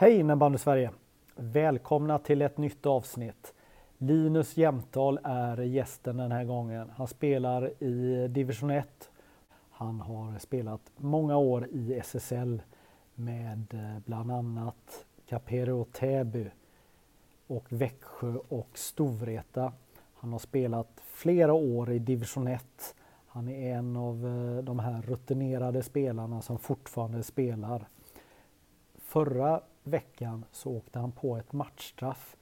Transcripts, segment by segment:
Hej innebandy Sverige! Välkomna till ett nytt avsnitt. Linus Jämtal är gästen den här gången. Han spelar i division 1. Han har spelat många år i SSL med eh, bland annat Capero Täby och Växjö och Storvreta. Han har spelat flera år i division 1. Han är en av eh, de här rutinerade spelarna som fortfarande spelar. Förra veckan så åkte han på ett matchstraff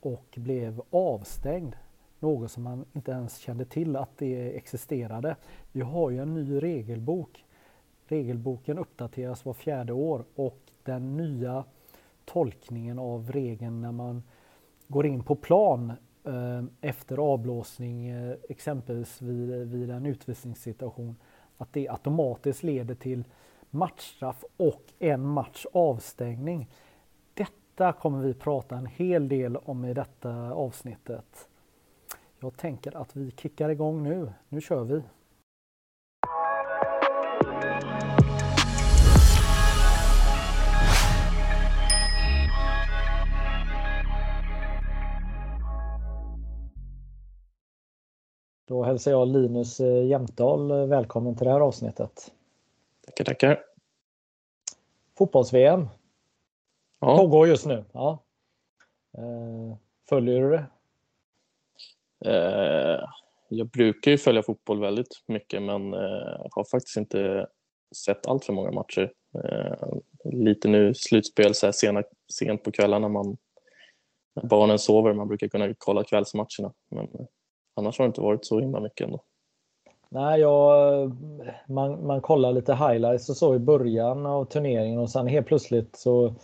och blev avstängd. Något som han inte ens kände till att det existerade. Vi har ju en ny regelbok. Regelboken uppdateras var fjärde år och den nya tolkningen av regeln när man går in på plan eh, efter avblåsning, eh, exempelvis vid, vid en utvisningssituation, att det automatiskt leder till matchstraff och en match avstängning. Detta kommer vi prata en hel del om i detta avsnittet. Jag tänker att vi kickar igång nu. Nu kör vi! Då hälsar jag Linus eh, Jämtdal eh, välkommen till det här avsnittet. Tackar, tackar. Fotbolls-VM Ja, pågår just nu. Ja. Eh, Följer du det? eh, jag brukar ju följa fotboll väldigt mycket men eh, har faktiskt inte sett allt för många matcher. Lite nu slutspel så här sena, sent på kvällarna man, när barnen sover. Man brukar kunna kolla kvällsmatcherna. Men annars har det inte varit så himla mycket ändå. Nej, jag, man, man kollar lite highlights och så i början av turneringen och sen helt plötsligt så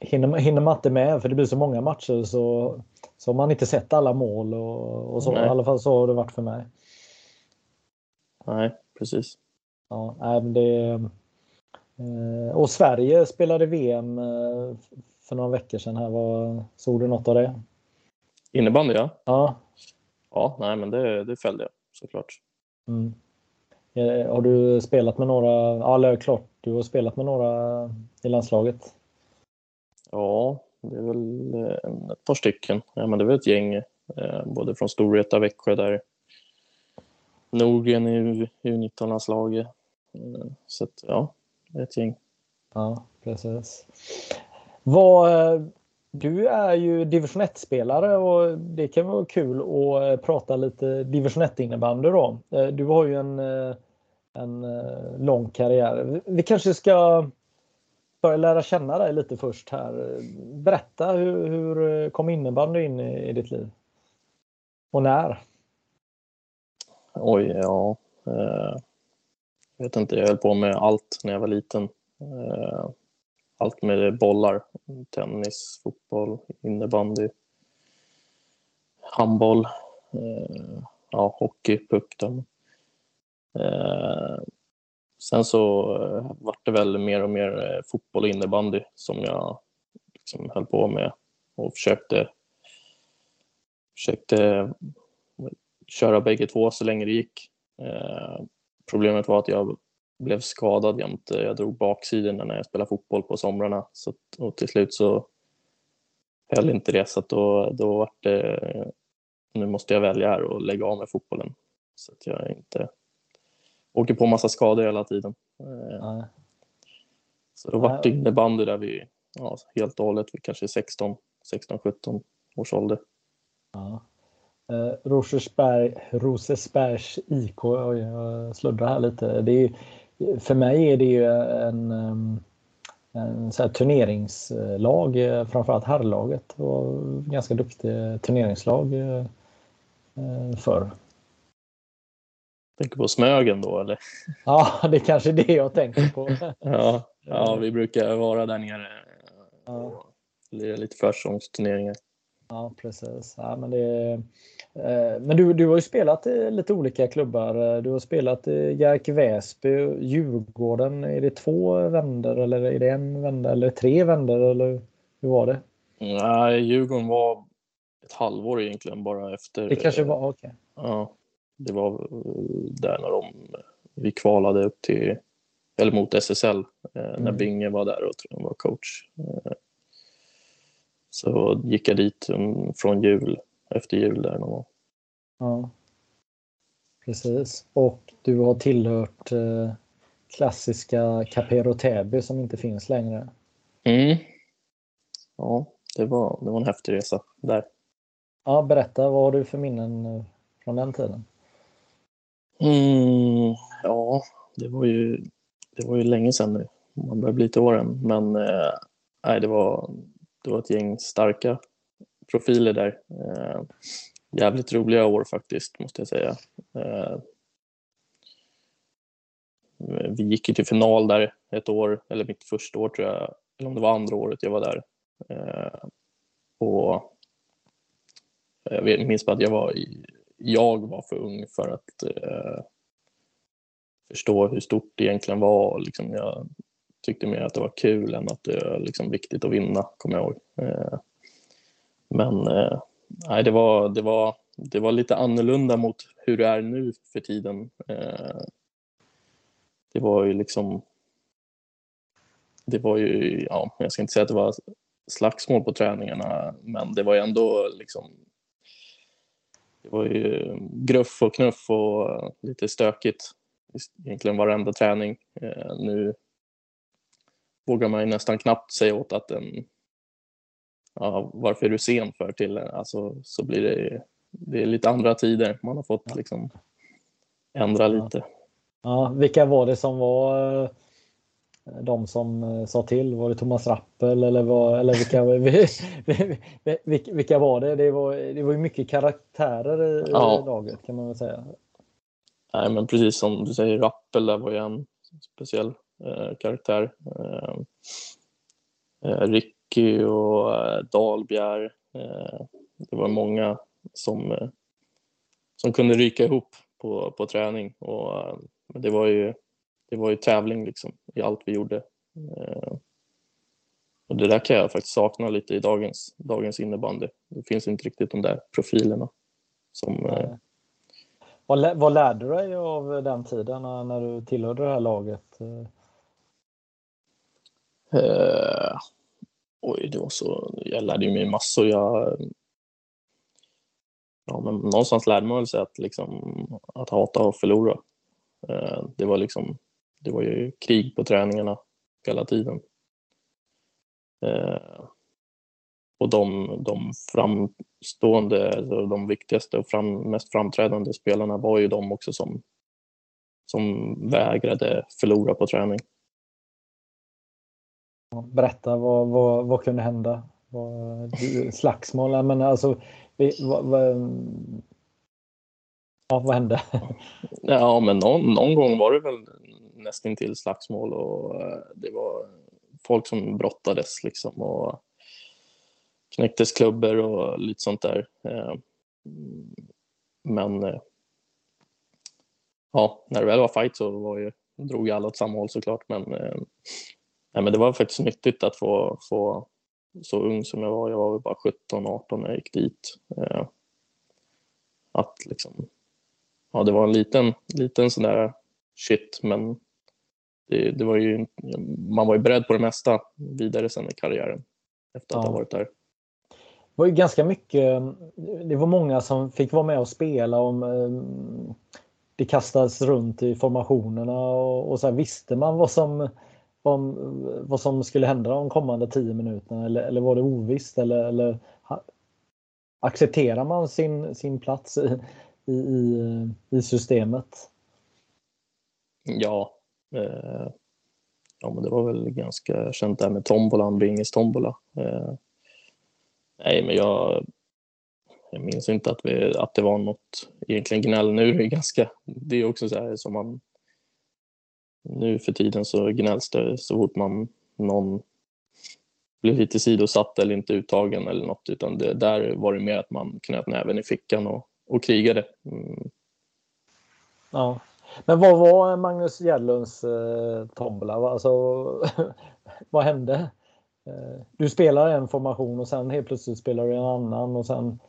hinner, hinner man inte med för det blir så många matcher så, så har man inte sett alla mål och, och så. Nej. I alla fall så har det varit för mig. Nej, precis. Ja, nej, men det, eh, och Sverige spelade VM eh, för några veckor sedan. Här. Var, såg du något av det? Innebandy ja. Ja. Ja, nej men det, det följde jag såklart. Mm. Eh, Har du spelat med några? Ja, klart, du har spelat med några i landslaget. Ja, det är väl en, ett par stycken. Ja, men det är väl ett gäng, eh, både från Storvreta, Växjö där. Norgren i U19-landslaget. Eh, så att, ja, det är ett gäng. Ja, precis. Vad, eh, du är ju division 1-spelare och det kan vara kul att eh, prata lite division 1-innebandy då. Du har ju en, en lång karriär. Vi kanske ska börja lära känna dig lite först här. Berätta hur, hur kom innebandy in i, i ditt liv? Och när? Oj, ja. Eh, jag vet inte, jag höll på med allt när jag var liten. Eh, allt med bollar. Tennis, fotboll, innebandy, handboll, eh, ja, hockey, puck. Eh, sen så eh, vart det väl mer och mer eh, fotboll och innebandy som jag liksom höll på med och försökte, försökte eh, köra bägge två så länge det gick. Eh, problemet var att jag blev skadad jämt. Eh, jag drog baksidorna när jag spelade fotboll på somrarna så, att- och till slut så höll inte det så då, då var det nu måste jag välja här och lägga av med fotbollen så att jag inte åker på massa skador hela tiden. Eh, Nej. så då vart det innebandy där vi ja, helt och hållet vid kanske 16, 16, 17 års ålder. Ja. Eh, Rosersberg, Rosersbergs IK, oj, jag sluddrar här lite. Det är, för mig är det ju en, en så här turneringslag, eh, framförallt herrlaget. Var ganska duktig turneringslag eh, eh, förr. Tänker på Smögen då eller? Ja, det är kanske är det jag tänker på. Ja, Ja, vi brukar vara där nere. Det är lite försäsongsturneringar. Ja, precis. Ja, men det, eh, men du, du har ju spelat i lite olika klubbar. Du har spelat i Jerk Väsby, Djurgården. Är det två vänder eller är det en vända eller tre vänder eller hur var det? Nej, Djurgården var ett halvår egentligen bara efter. Det kanske var, okej. Okay. Ja, det var där när de, vi kvalade upp till, eller mot SSL, eh, när mm. Binge var där och var coach. Eh, så gick jag dit från jul, efter jul där någon gång. Ja, precis. Och du har tillhört eh, klassiska Capero Täby som inte finns längre. Mm. Ja, det var, det var en häftig resa där. Ja, berätta, vad har du för minnen eh, från den tiden? Mm, ja, det var ju, det var ju länge sedan nu. Man börjar bli till åren, men eh, nej, det var, det var ett gäng starka profiler där. Eh, jävligt roliga år faktiskt, måste jag säga. Eh, vi gick ju till final där ett år, eller mitt första år tror jag, eller om det var andra året jag var där. Eh, och jag minns bara att jag var, i jag var för ung för att eh, förstå hur stort det egentligen var. Liksom jag tyckte mer att det var kul än att det var liksom viktigt att vinna, kommer jag ihåg. Eh, men eh, nej, det, var, det, var, det var lite annorlunda mot hur det är nu för tiden. Eh, det var ju liksom det var ju, ja, jag ska inte säga att det var slagsmål på träningarna, men det var ju ändå liksom det var ju gruff och knuff och lite stökigt egentligen varenda träning. Nu vågar man ju nästan knappt säga åt att en ja, varför är du sen för till alltså så blir det det är lite andra tider man har fått liksom ändra lite. Ja, vilka var det som var eh, de som eh, sa till? Var det Thomas Rappel eller, var, eller vilka, vilka var det? Det var, det var ju mycket karaktärer i, ja. laget kan man väl säga. Nej, men precis som du säger, Rappel där var ju en speciell eh, karaktär. Eh, eh, Ricky och eh, Dalbjer. Eh, det var många som, eh, som kunde ryka ihop på, på träning. Och, eh, det, var ju, det var ju tävling liksom, i allt vi gjorde. och det där kan jag faktiskt sakna lite i dagens, dagens innebandy. Det finns inte riktigt de där profilerna. Som, vad, vad lärde du dig av den tiden när du tillhörde det här laget? Uh, oj, det var så... Jag lärde mig massor. Jag, ja, men någonstans lärde man sig att, liksom, att hata och förlora. Uh, det, var liksom, det var ju krig på träningarna hela tiden. Uh, och de, de framstående, alltså de viktigaste och fram, mest framträdande spelarna var ju de också som, som vägrade förlora på träning. Berätta, vad, vad, vad kunde hända? Vad, slagsmål? Men alltså, vad, vad, ja, vad hände? Ja, men någon, någon gång var det väl nästintill slagsmål och eh, det var folk som brottades liksom och knäcktes klubbor och lite sånt där. Eh, men eh, ja, när det väl var fight så var ju, drog ju alla åt samma håll såklart. Men Nej, men det var faktiskt nyttigt att få, få så ung som jag var, jag var väl bara 17-18 när jag gick dit. Att liksom, ja det var en liten, liten sån där shit men det, det var ju, man var ju beredd på det mesta vidare sen i karriären efter att ja. ha varit där. Det var ju ganska mycket, det var många som fick vara med och spela om eh, det kastades runt i formationerna och, och så här, visste man vad som om vad som skulle hända de kommande tio minuterna eller, eller var det ovisst eller, eller accepterar man sin, sin plats i, i, i systemet? Ja, eh, ja men det var väl ganska känt där med tombolan, Bingis tombola. Eh, nej, men jag, jag minns inte att, vi, att det var något egentligen gnäll. Nu är det ganska, det är också så här som man nu för tiden så gnälls det så fort man någon blir lite sidosatt eller inte uttagen eller något utan det, där var det mer att man knöt näven i fickan och, och krigade. Mm. Ja. Men vad var Magnus Gärdlunds eh, tombola? Alltså, vad hände? Eh, du spelar en formation och sen helt plötsligt spelar du en annan och sen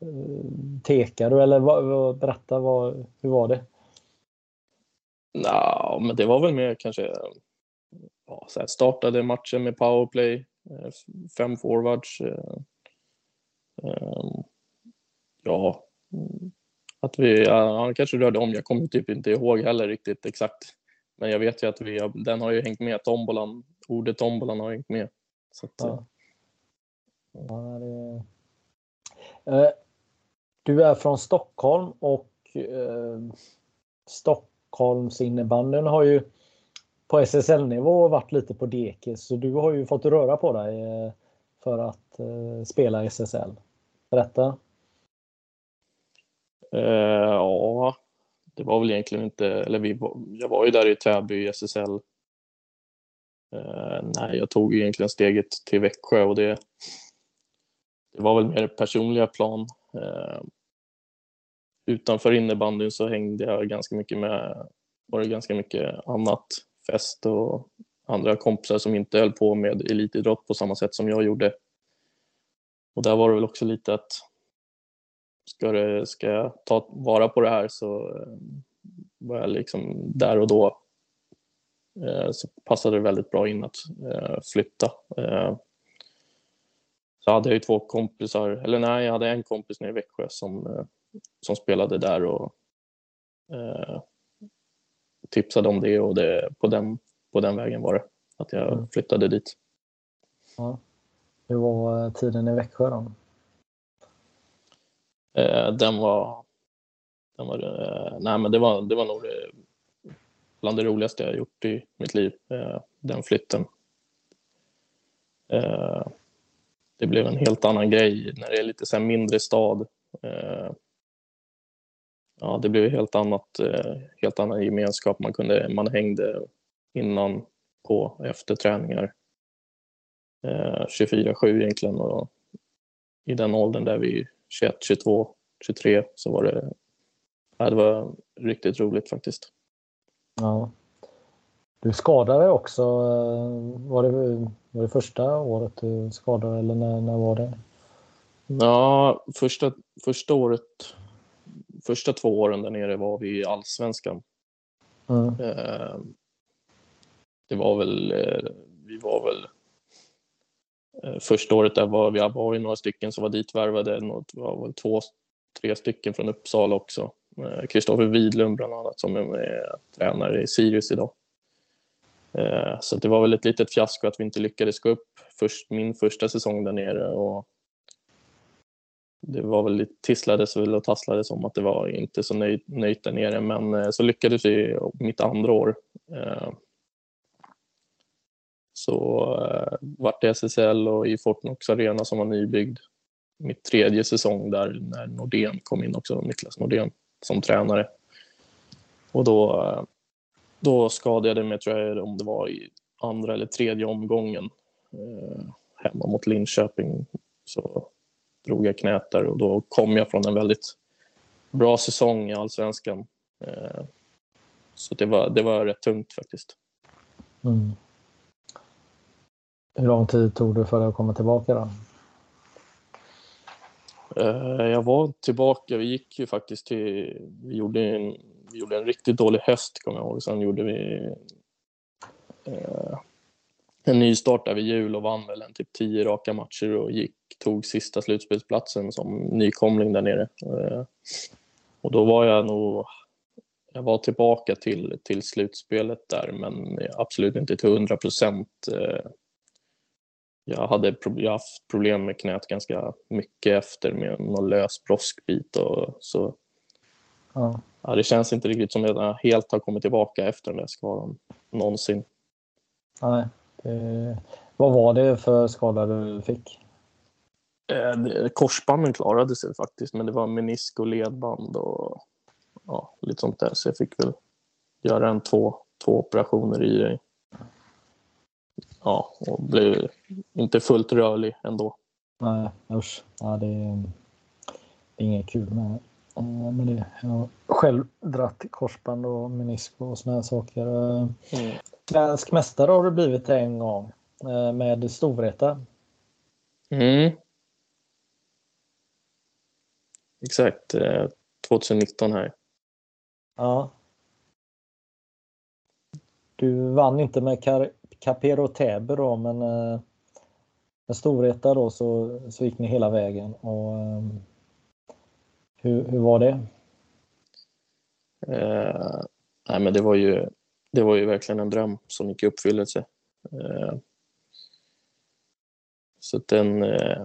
eh, tekar du eller vad, vad, berätta vad, hur var det? Ja, men det var väl mer kanske ja, så här, startade matchen med powerplay, eh, fem forwards. Eh, eh, ja, mm, att vi, ja, kanske rörde om, jag kommer typ inte ihåg heller riktigt exakt. Men jag vet ju att vi, den har ju hängt med, tombolan, ordet tombolan har hängt med. Så att, ja. Ja, det... eh, du är från Stockholm och eh, Stockholms innebandyn har ju på SSL-nivå varit lite på dekis så du har ju fått röra på dig eh, för att eh, spela SSL. Berätta. Eh, ja, det var väl egentligen inte, eller vi, jag var ju där i Täby i SSL. Eh, nej, jag tog egentligen steget till Växjö och det, det var väl mer personliga plan. Eh, utanför innebandyn så hängde jag ganska mycket med, var det ganska mycket annat, fest och andra kompisar som inte höll på med elitidrott på samma sätt som jag gjorde. Och där var det väl också lite att ska, det, ska jag ta vara på det här så eh, var jag liksom där och då eh, så passade det väldigt bra in att eh, flytta. Så hade jag ju två kompisar, eller nej, jag hade en kompis nere i Växjö som, som spelade där och tipsade om det och det, på, den, på den vägen var det. Att jag mm. flyttade dit. Ja. Hur var tiden i Växjö då? Eh, den var, den var eh, nej men det var, det var nog det, bland det roligaste jag gjort i mitt liv, eh, den flytten. Eh, det blev en helt annan grej när det är lite så mindre stad. Eh, ja, det blev helt annat, eh, helt annan gemenskap. Man, kunde, man hängde innan, på, efter träningar. 24-7 egentligen och i den åldern där vi 21, 22, 23 så var det, ja, det var riktigt roligt faktiskt. Ja. Du skadade också. Var det, var det första året du skadade eller när, när var det? Ja, första, första året, första två åren där nere var vi i allsvenskan. Mm. Eh, det var väl, eh, vi var väl Eh, Eh, första året där var vi var ju några stycken som var ditvärvade. Det var väl två, tre stycken från Uppsala också. Eh, Kristoffer Widlund bland annat som är tränare i Sirius idag. Eh, så det var väl ett litet fiasko att vi inte lyckades gå upp först, min första säsong där nere. Och det var väl lite tisslades väl och tasslades om att det var inte så nöjt, där nere men så lyckades vi mitt andra år så eh, vart det SSL och i Fortnox Arena som var nybyggd. Mitt tredje säsong där när Nordén kom in också, Niklas Nordén som tränare. Och då, eh, då skadade jag mig, tror jag, om det var i andra eller tredje omgången eh, hemma mot Linköping. Så drog jag knät där och då kom jag från en väldigt bra säsong i allsvenskan. Eh, så det var, det var rätt tungt faktiskt. Mm. Hur lång tid tog det för dig att komma tillbaka då? Eh, jag var tillbaka, vi gick ju faktiskt till, vi gjorde en, vi gjorde en riktigt dålig höst kommer jag ihåg. Sen gjorde vi eh, en ny start där vid jul och vann väl en typ tio raka matcher och gick, tog sista slutspelsplatsen som nykomling där nere. Eh, och då var jag nog, jag var tillbaka till, till slutspelet där men absolut inte till hundra procent eh, jag hade jag haft problem med knät ganska mycket efter med någon lös broskbit och så. Ja. ja. det känns inte riktigt som att jag helt har kommit tillbaka efter den där skadan någonsin. Nej. Det... Vad var det för skada du fick? Eh, korsbanden klarade sig faktiskt, men det var menisk och ledband och ja, lite sånt där. Så jag fick väl göra en två, två operationer i dig. Ja, och blev inte fullt rörlig ändå. Nej, usch. Ja, det, är, det är inget kul med, med det. Jag har själv dratt korsband och menisk och såna här saker. Mm. Svensk mästare har du blivit en gång med Storvreta. Mm. Exakt, 2019 här. Ja. Du vann inte med Car Capero Täby då, men eh, med Storvreta då så, så gick ni hela vägen. Och, ehm, hur, hur var det? Eh, nej, men det var ju det var ju verkligen en dröm som gick i uppfyllelse. Eh, så den, eh,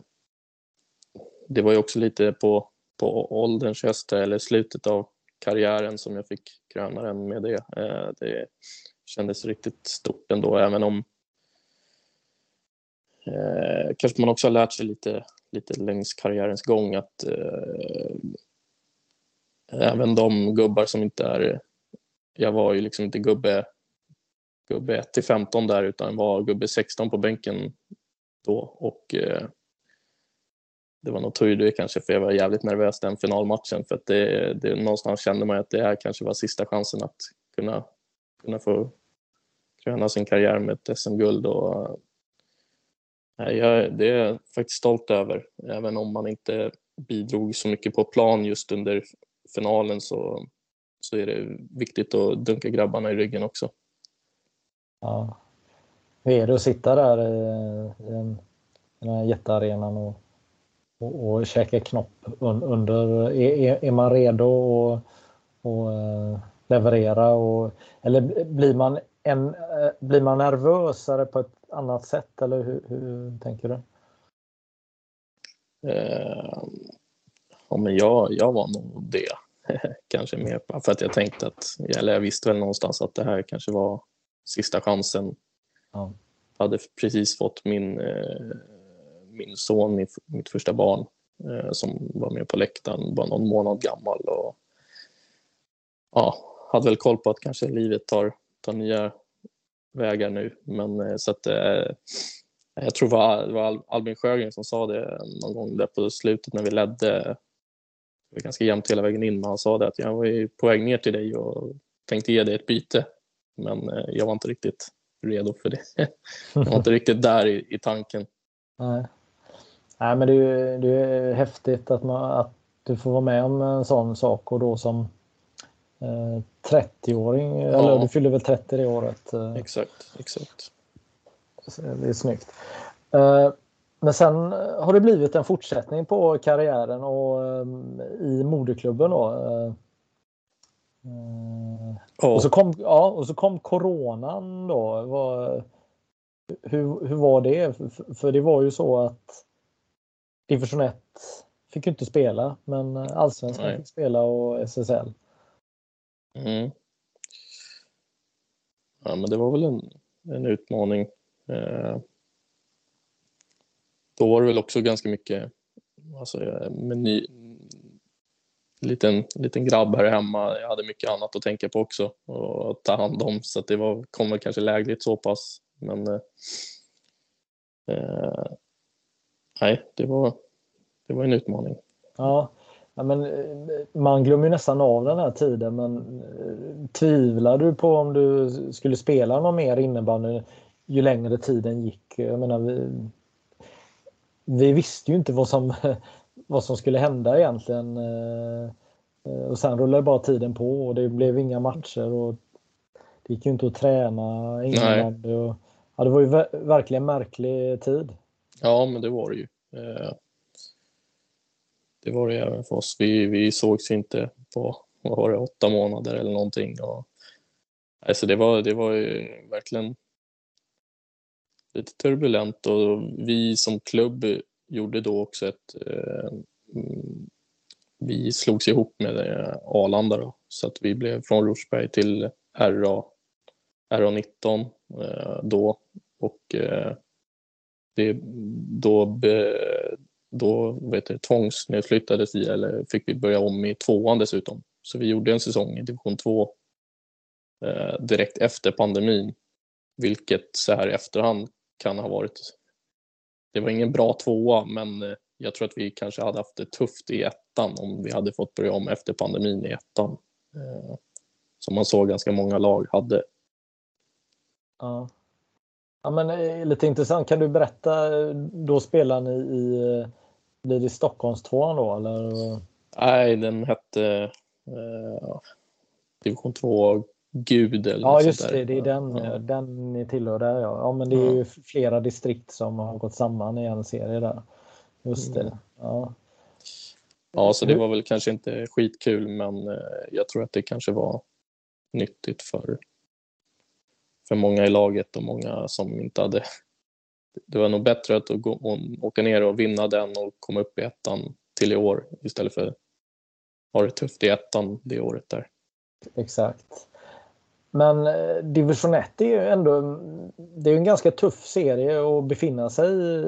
det var ju också lite på, på ålderns höst eller slutet av karriären som jag fick kröna den med det. Eh, det kändes riktigt stort ändå, även om eh, kanske man också har lärt sig lite, lite längs karriärens gång att eh, även de gubbar som inte är... Jag var ju liksom inte gubbe, gubbe 1 till 15 där utan var gubbe 16 på bänken då och eh, det var nog tur det kanske för jag var jävligt nervös den finalmatchen för att det, det, någonstans kände man att det här kanske var sista chansen att kunna, kunna få kröna sin karriär med ett SM-guld och eh, nej, jag, det är jag faktiskt stolt över. Även om man inte bidrog så mycket på plan just under finalen så, så är det viktigt att dunka grabbarna i ryggen också. Ja. Hur är det att sitta där i, den, i den här jättearenan och, och, och käka knopp under? Är, är man redo att och, eh, leverera? Och, eller blir man en, eh, blir man nervösare på ett annat sätt eller hur, hur tänker du? Uh, ja, men jag, jag var nog det. kanske mer för att jag tänkte att, eller jag visste väl någonstans att det här kanske var sista chansen. Ja. Jag hade precis fått min, uh, min son, min, mitt första barn, uh, som var med på läktaren, bara någon månad gammal. Och, ja, hade väl koll på att kanske livet tar ta nya vägar nu. Men eh, så att eh, jag tror det var, det var Albin Sjögren som sa det någon gång där på slutet när vi ledde. Det var ganska jämnt hela vägen in, men han sa det att jag var på väg ner till dig och tänkte ge dig ett byte. Men eh, jag var inte riktigt redo för det. jag var inte riktigt där i, i tanken. Nej. Nej, men det är, det är häftigt att, man, att du får vara med om en sån sak och då som 30-åring, ja. eller du fyller väl 30 det året? Eh. Exakt, exakt. Det är snyggt. Eh, men sen har det blivit en fortsättning på karriären och eh, i moderklubben då. Oh. Och, så kom, ja, och så kom coronan då. Var, hur, hur var det? För det var ju så att division 1 fick inte spela men allsvenskan fick spela och SSL. Mm. Ja, men det var väl en, en utmaning. Eh, då var det väl också ganska mycket alltså, med ny, liten, liten grabb här hemma. Jag hade mycket annat att tänka på också och ta hand om så det var, kom väl kanske lägligt så pass. Men eh, eh, nej, det var, det var en utmaning. Ja, Ja, men, eh, man glömmer nästan av den här tiden men eh, tvivlar du på om du skulle spela någon mer innebandy ju längre tiden gick? Jag menar, vi, vi visste ju inte vad som, vad som skulle hända egentligen. Eh, och sen rullade bara tiden på och det blev inga matcher och det gick ju inte att träna innebandy. Och, ja, det var ju verkligen märklig tid. Ja, men det var det ju det var det även för oss. Vi, vi sågs inte på vad var det, åtta månader eller någonting. Och, alltså det, var, det var ju verkligen lite turbulent och vi som klubb gjorde då också ett... Eh, mm, vi slogs ihop med eh, Arlanda då, så att vi blev från Rosberg till RA, RA19 eh, då och eh, det, då be, då vet du, tvångsnedflyttades vi eller fick vi börja om i tvåan dessutom. Så vi gjorde en säsong i division 2 eh, direkt efter pandemin. Vilket så här i efterhand kan ha varit. Det var ingen bra tvåa, men eh, jag tror att vi kanske hade haft det tufft i ettan om vi hade fått börja om efter pandemin i ettan. Eh, som man såg ganska många lag hade. Ja. Ja, men eh, lite intressant. Kan du berätta, eh, då spelar ni i, blir det Stockholmstvåan då eller? Nej, den hette eh, Division 2 Gud eller Ja, just det. Det är den, ja. den ni tillhör där ja. ja. men det är ju flera distrikt som har gått samman i en serie där. Just det. Mm. Ja. ja, så det var väl kanske inte skitkul, men jag tror att det kanske var nyttigt för för många i laget och många som inte hade... Det var nog bättre att gå, åka ner och vinna den och komma upp i ettan till i år istället för att ha det tufft i ettan det året där. Exakt. Men eh, division 1 är ju ändå det är en ganska tuff serie att befinna sig i.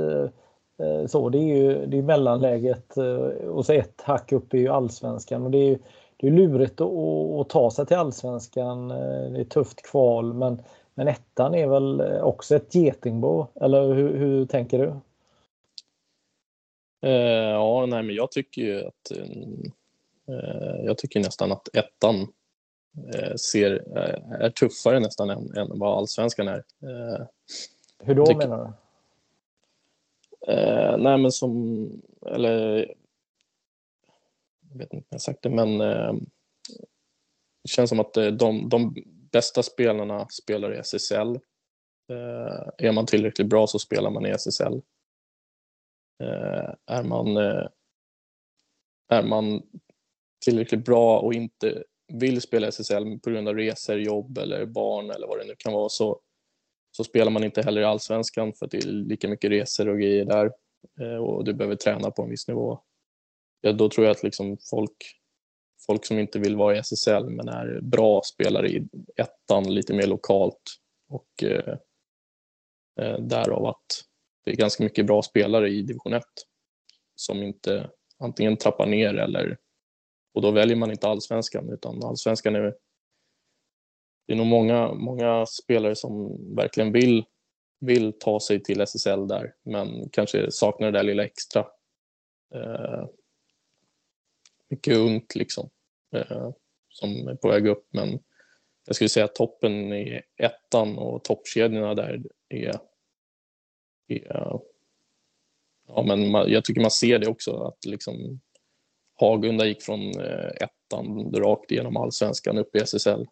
Eh, så, det är ju det är mellanläget eh, och så ett hack upp är ju allsvenskan och det är, det är lurigt att, att ta sig till allsvenskan. Det är tufft kval men men ettan är väl också ett getingbo, eller hur, hur tänker du? Eh, ja, nej, men jag tycker ju att eh, jag tycker nästan att ettan eh, ser, eh, är tuffare nästan än, än vad allsvenskan är. Eh, hur då tycker, menar du? Eh, nej, men som, eller jag vet inte om jag har sagt det, men det känns som att de, de bästa spelarna spelar i SSL. Eh, är man tillräckligt bra så spelar man i SSL. Eh, är, man, eh, är man tillräckligt bra och inte vill spela SSL på grund av resor, jobb eller barn eller vad det nu kan vara så, så spelar man inte heller i allsvenskan för att det är lika mycket resor och grejer där eh, och du behöver träna på en viss nivå. Ja, då tror jag att liksom folk folk som inte vill vara i SSL men är bra spelare i ettan lite mer lokalt och eh, eh därav att det är ganska mycket bra spelare i division 1 som inte antingen trappar ner eller och då väljer man inte allsvenskan utan allsvenskan är det är nog många, många spelare som verkligen vill, vill ta sig till SSL där men kanske saknar det där lilla extra. Eh, mycket ungt liksom Eh, som är på väg upp. Men jag skulle säga att toppen i ettan och toppkedjorna där är, är ja, men man, jag tycker man ser det också att liksom Hagunda gick från eh, ettan rakt igenom allsvenskan upp i SSL.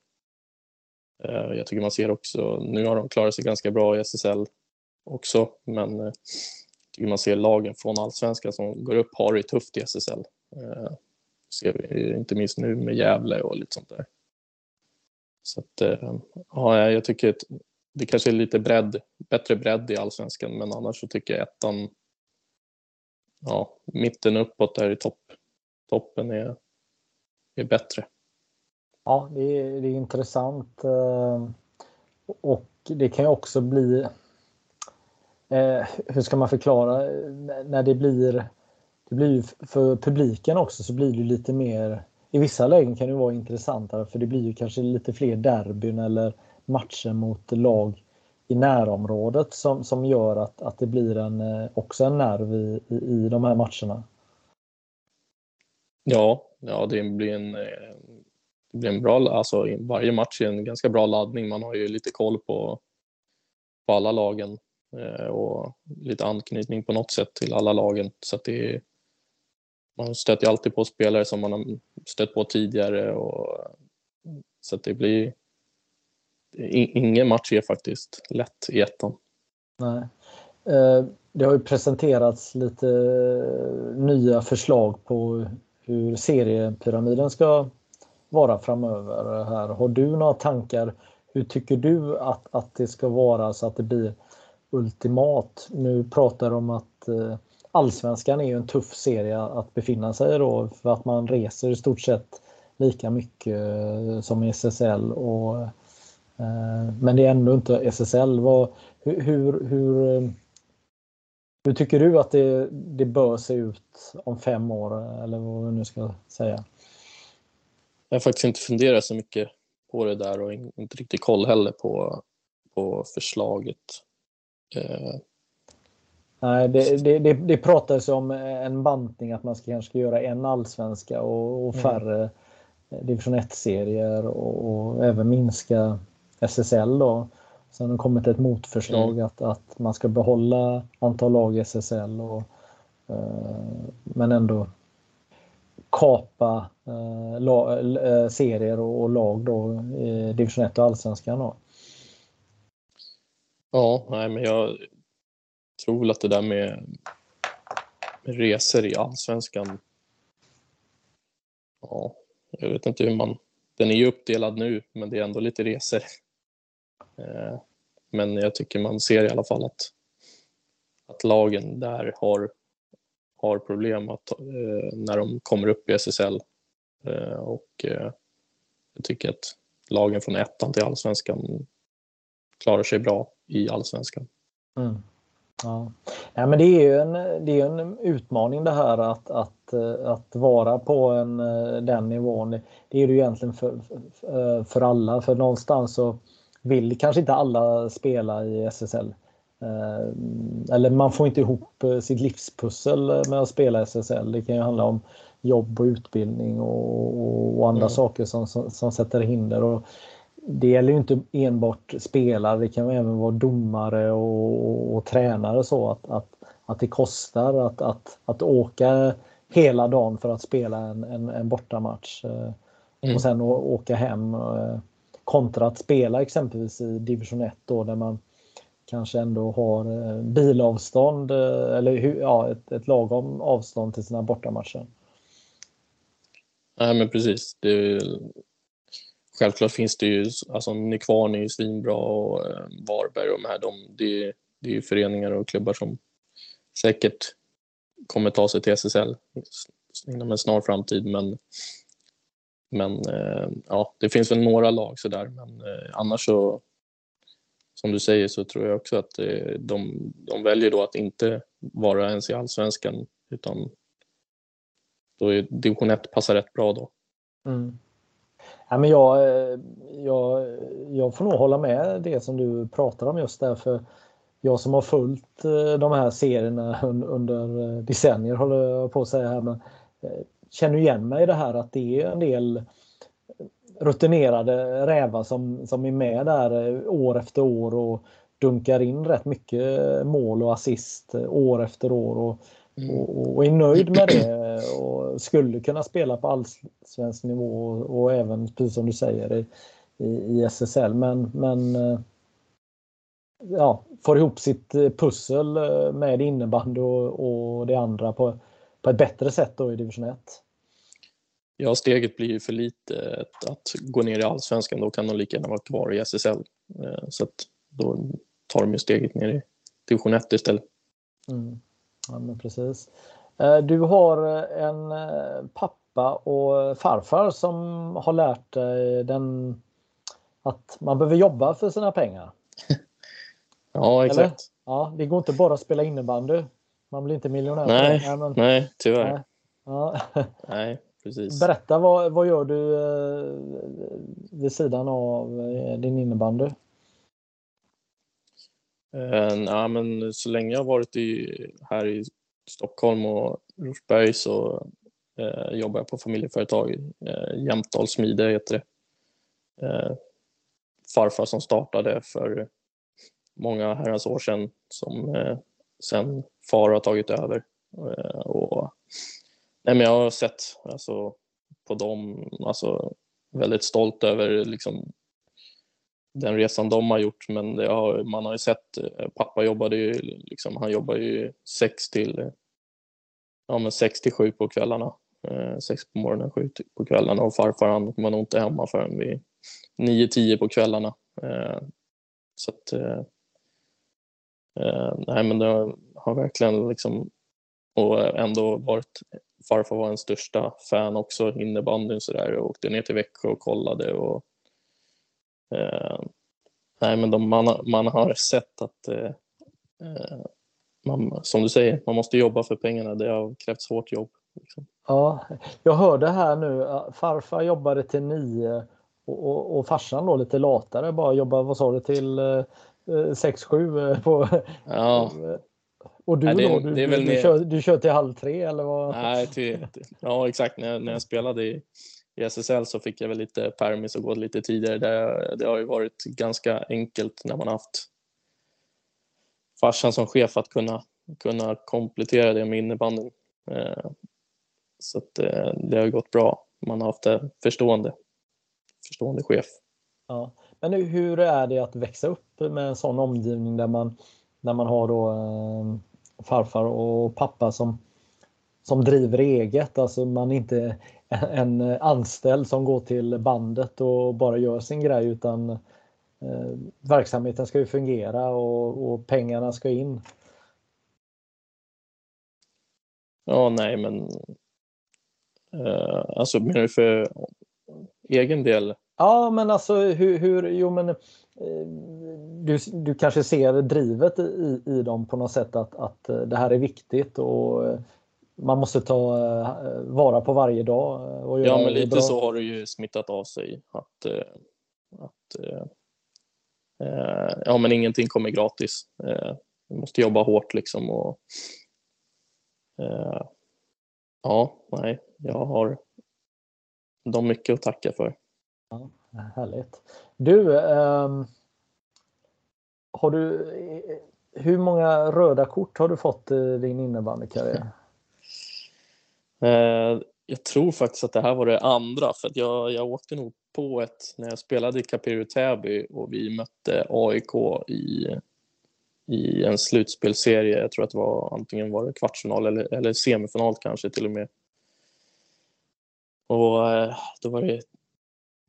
Eh, jag tycker man ser också, nu har de klarat sig ganska bra i SSL också, men eh, jag tycker man ser lagen från allsvenskan som går upp har det tufft i SSL. Eh, Ser vi inte minst nu med Gävle och lite sånt där. Så att, eh, ja, jag tycker att det kanske är lite bredd, bättre bredd i allsvenskan, men annars så tycker jag ettan, ja, mitten uppåt där i topp, toppen är, är bättre. Ja, det är, det är intressant. Eh, och det kan ju också bli, eh, hur ska man förklara, när det blir det blir ju för publiken också så blir det lite mer i vissa lägen kan det vara intressantare för det blir ju kanske lite fler derbyn eller matcher mot lag i närområdet som, som gör att, att det blir en, eh, också en nerv i, i, i de här matcherna. Ja, ja det blir en, eh, det blir en bra, alltså varje match är en ganska bra laddning. Man har ju lite koll på, på alla lagen eh, och lite anknytning på något sätt till alla lagen. Så att det är, man stöter ju alltid på spelare som man har stött på tidigare. Och, så det blir... Ingen match är faktiskt lätt i ettan. Nej. Eh, det har ju presenterats lite eh, nya förslag på hur seriepyramiden ska vara framöver. här. Har du några tankar? Hur tycker du att, att det ska vara så att det blir ultimat? Nu pratar de om att eh, Allsvenskan är ju en tuff serie att befinna sig i då för att man reser i stort sett lika mycket eh, som i SSL. Och, eh, men det är ändå inte SSL. Vad, hur, hur, hur, hur tycker du att det, det bör se ut om fem år eller vad vi nu ska säga? Jag har faktiskt inte funderat så mycket på det där och inte riktigt koll heller på, på förslaget. Eh. Nej, det, det, det, det pratades om en bantning, att man ska kanske göra en allsvenska och, och mm. färre mm. division 1-serier och, och, även minska SSL. Då. Sen har det kommit ett motförslag mm. att, att man ska behålla antal lag i SSL och, eh, men ändå kapa eh, la, eh, serier och, och, lag då i division 1 och allsvenskan. Då. Ja, nej, men jag tror väl att det där med, resor i allsvenskan. Ja, jag vet inte hur man. Den är ju uppdelad nu, men det är ändå lite resor. Eh, men jag tycker man ser i alla fall att, att lagen där har, har problem att, eh, när de kommer upp i SSL. Eh, och jag tycker att lagen från ettan till allsvenskan klarar sig bra i allsvenskan. Mm. Ja. ja, men det är ju en, det är en utmaning det här att, att, att vara på en, den nivån. Det är det ju egentligen för, för alla, för någonstans så vill kanske inte alla spela i SSL. Eh, eller man får inte ihop eh, sitt livspussel med att spela SSL. Det kan ju handla om jobb och utbildning och, och andra mm. saker som, som, som, sätter hinder. Och det gäller ju inte enbart spelare, det kan även vara domare och, och, och tränare så att, att, att det kostar att, att, att åka hela dagen för att spela en, en, en bortamatch. Eh, mm. Och sen åka hem kontra att spela exempelvis i division 1 då där man kanske ändå har eh, bilavstånd eh, eller ja, ett, ett lagom avstånd till sina bortamatcher. Nej men precis. Det självklart finns det ju, alltså Nykvarn är ju svinbra och eh, Varberg och de här, de, det, det är ju föreningar och klubbar som säkert kommer ta sig till SSL inom en snar framtid men men eh, ja, det finns väl några lag sådär, men eh, annars så som du säger så tror jag också att eh, de, de väljer då att inte vara ens i allsvenskan utan då är division 1 passar rätt bra då. Mm. Ja, men jag, eh, jag, jag får nog hålla med det som du pratar om just där för jag som har följt eh, de här serierna under eh, decennier håller jag på att säga här men känner igen mig i det här att det är en del rutinerade rävar som, som är med där år efter år och dunkar in rätt mycket mål och assist år efter år och och, och är nöjd med det och skulle kunna spela på allsvensk nivå och, och även precis som du säger i, i, i SSL men, men eh, ja, får ihop sitt pussel med innebandy och, och det andra på, på ett bättre sätt då i division 1. Ja, steget blir ju för lite att gå ner i allsvenskan. Då kan de lika gärna vara kvar i SSL. Eh, så att då tar de ju steget ner i division 1 istället. Mm. Ja, men precis. Eh, du har en eh, pappa och farfar som har lärt dig den, att man behöver jobba för sina pengar. ja, exakt. Eller? Ja, det går inte bara att spela innebandy. Man blir inte miljonär. Nej, nej, men... nej tyvärr. Nej. Ja. nej precis. Berätta, vad, vad gör du eh, vid sidan av eh, din innebandy? Eh, ja, men så länge jag har varit i, här i Stockholm och Rosberg så eh, jobbar jag på familjeföretag. Eh, Jämtdals smide heter det. Eh, farfar som startade för många herrans år sedan som eh, sen far har tagit över. Eh, och Nej, men jag har sett alltså, på dem, alltså, väldigt stolt över liksom, den resan de har gjort. Men det har, man har ju sett, eh, pappa jobbade ju, liksom, han jobbar ju sex till, ja, men sex till sju på kvällarna. Eh, sex på morgonen, sju på kvällarna och farfar han var nog inte hemma förrän vid nio, tio på kvällarna. Eh, så att, eh, eh nej men det har verkligen liksom och ändå varit farfar var en största fan också, innebandyn sådär och åkte ner till Växjö och kollade och nej men de, man, man har sett att eh, eh, man, som du säger, man måste jobba för pengarna. Det har krävts hårt jobb. Liksom. Ja, jag hörde här nu, farfar jobbade till nio och, och, och farsan då lite latare, bara jobba, vad sa du, till 6-7 på... Ja. Och du Nej, det- då? Du, det du, du, kör, du kör till halv tre eller vad? Nej, till, ja exakt. När när jag spelade i, i SSL så fick jag väl lite permis och gå lite tidigare. Det, det har ju varit ganska enkelt när man haft farsan som chef att kunna, kunna komplettera det med innebandyn. Eh, så att, eh, det har gått bra. Man har haft en förstående, förstående chef. Ja. Men hur- är det att växa upp med en sån omgivning där man, där man har då eh, farfar och pappa som, som driver eget? Alltså man inte en en anställd som går till bandet och bara gör sin grej utan eh, verksamheten ska ju fungera och, och pengarna ska in. Ja, nej, men eh, alltså menar du för egen del? Ja, men alltså hur, hur jo men eh, du, du kanske ser drivet i, i dem på något sätt att, att eh, det här är viktigt och eh, man måste ta eh, vara på varje dag. eh, Och Ja, men lite bra. så har det ju smittat av sig. Att, eh, att ja, men ingenting kommer gratis. Vi måste jobba hårt liksom. Och, ja, nej, jag har de mycket att tacka för. Härligt. Du, ehm, har du hur många röda kort har du fått i din innebandykarriär? Eh, jag tror faktiskt att det här var det andra, för att jag, jag åkte nog på ett när jag spelade i Capiru Täby och vi mötte AIK i, i en slutspelserie. Jag tror att det var antingen var det kvartsfinal eller, eller semifinal kanske till och med. Och eh, då var det,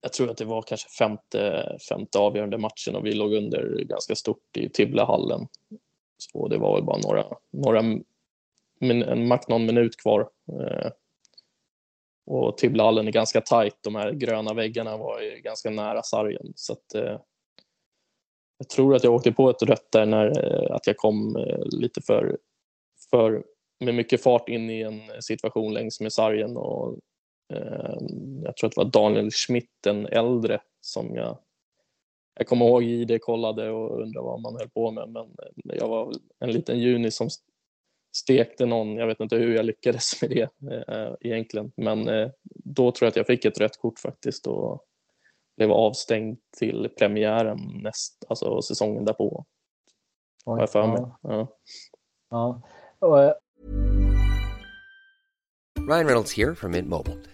jag tror att det var kanske femte, femte avgörande matchen och vi låg under ganska stort i Tibblehallen. Så det var väl bara några, några min, en max någon minut kvar. Eh, och Tibblehallen är ganska tajt. De här gröna väggarna var ju ganska nära sargen. Så att, eh, jag tror att jag åkte på ett rött där när eh, att jag kom eh, lite för, för med mycket fart in i en situation längs med sargen. Och, eh, jag tror att det var Daniel Schmidt, den äldre, som jag jag kommer ihåg ID kollade och undrade vad man höll på med. Men eh, jag var väl en liten juni som stekte någon. Jag vet inte hur jag lyckades med det eh, egentligen. Men eh, då tror jag att jag fick ett rött kort faktiskt och blev avstängd till premiären näst, alltså säsongen därpå. Har jag för mig. Ja. Ja. Och, eh, Ryan Reynolds here from Mint Mobile.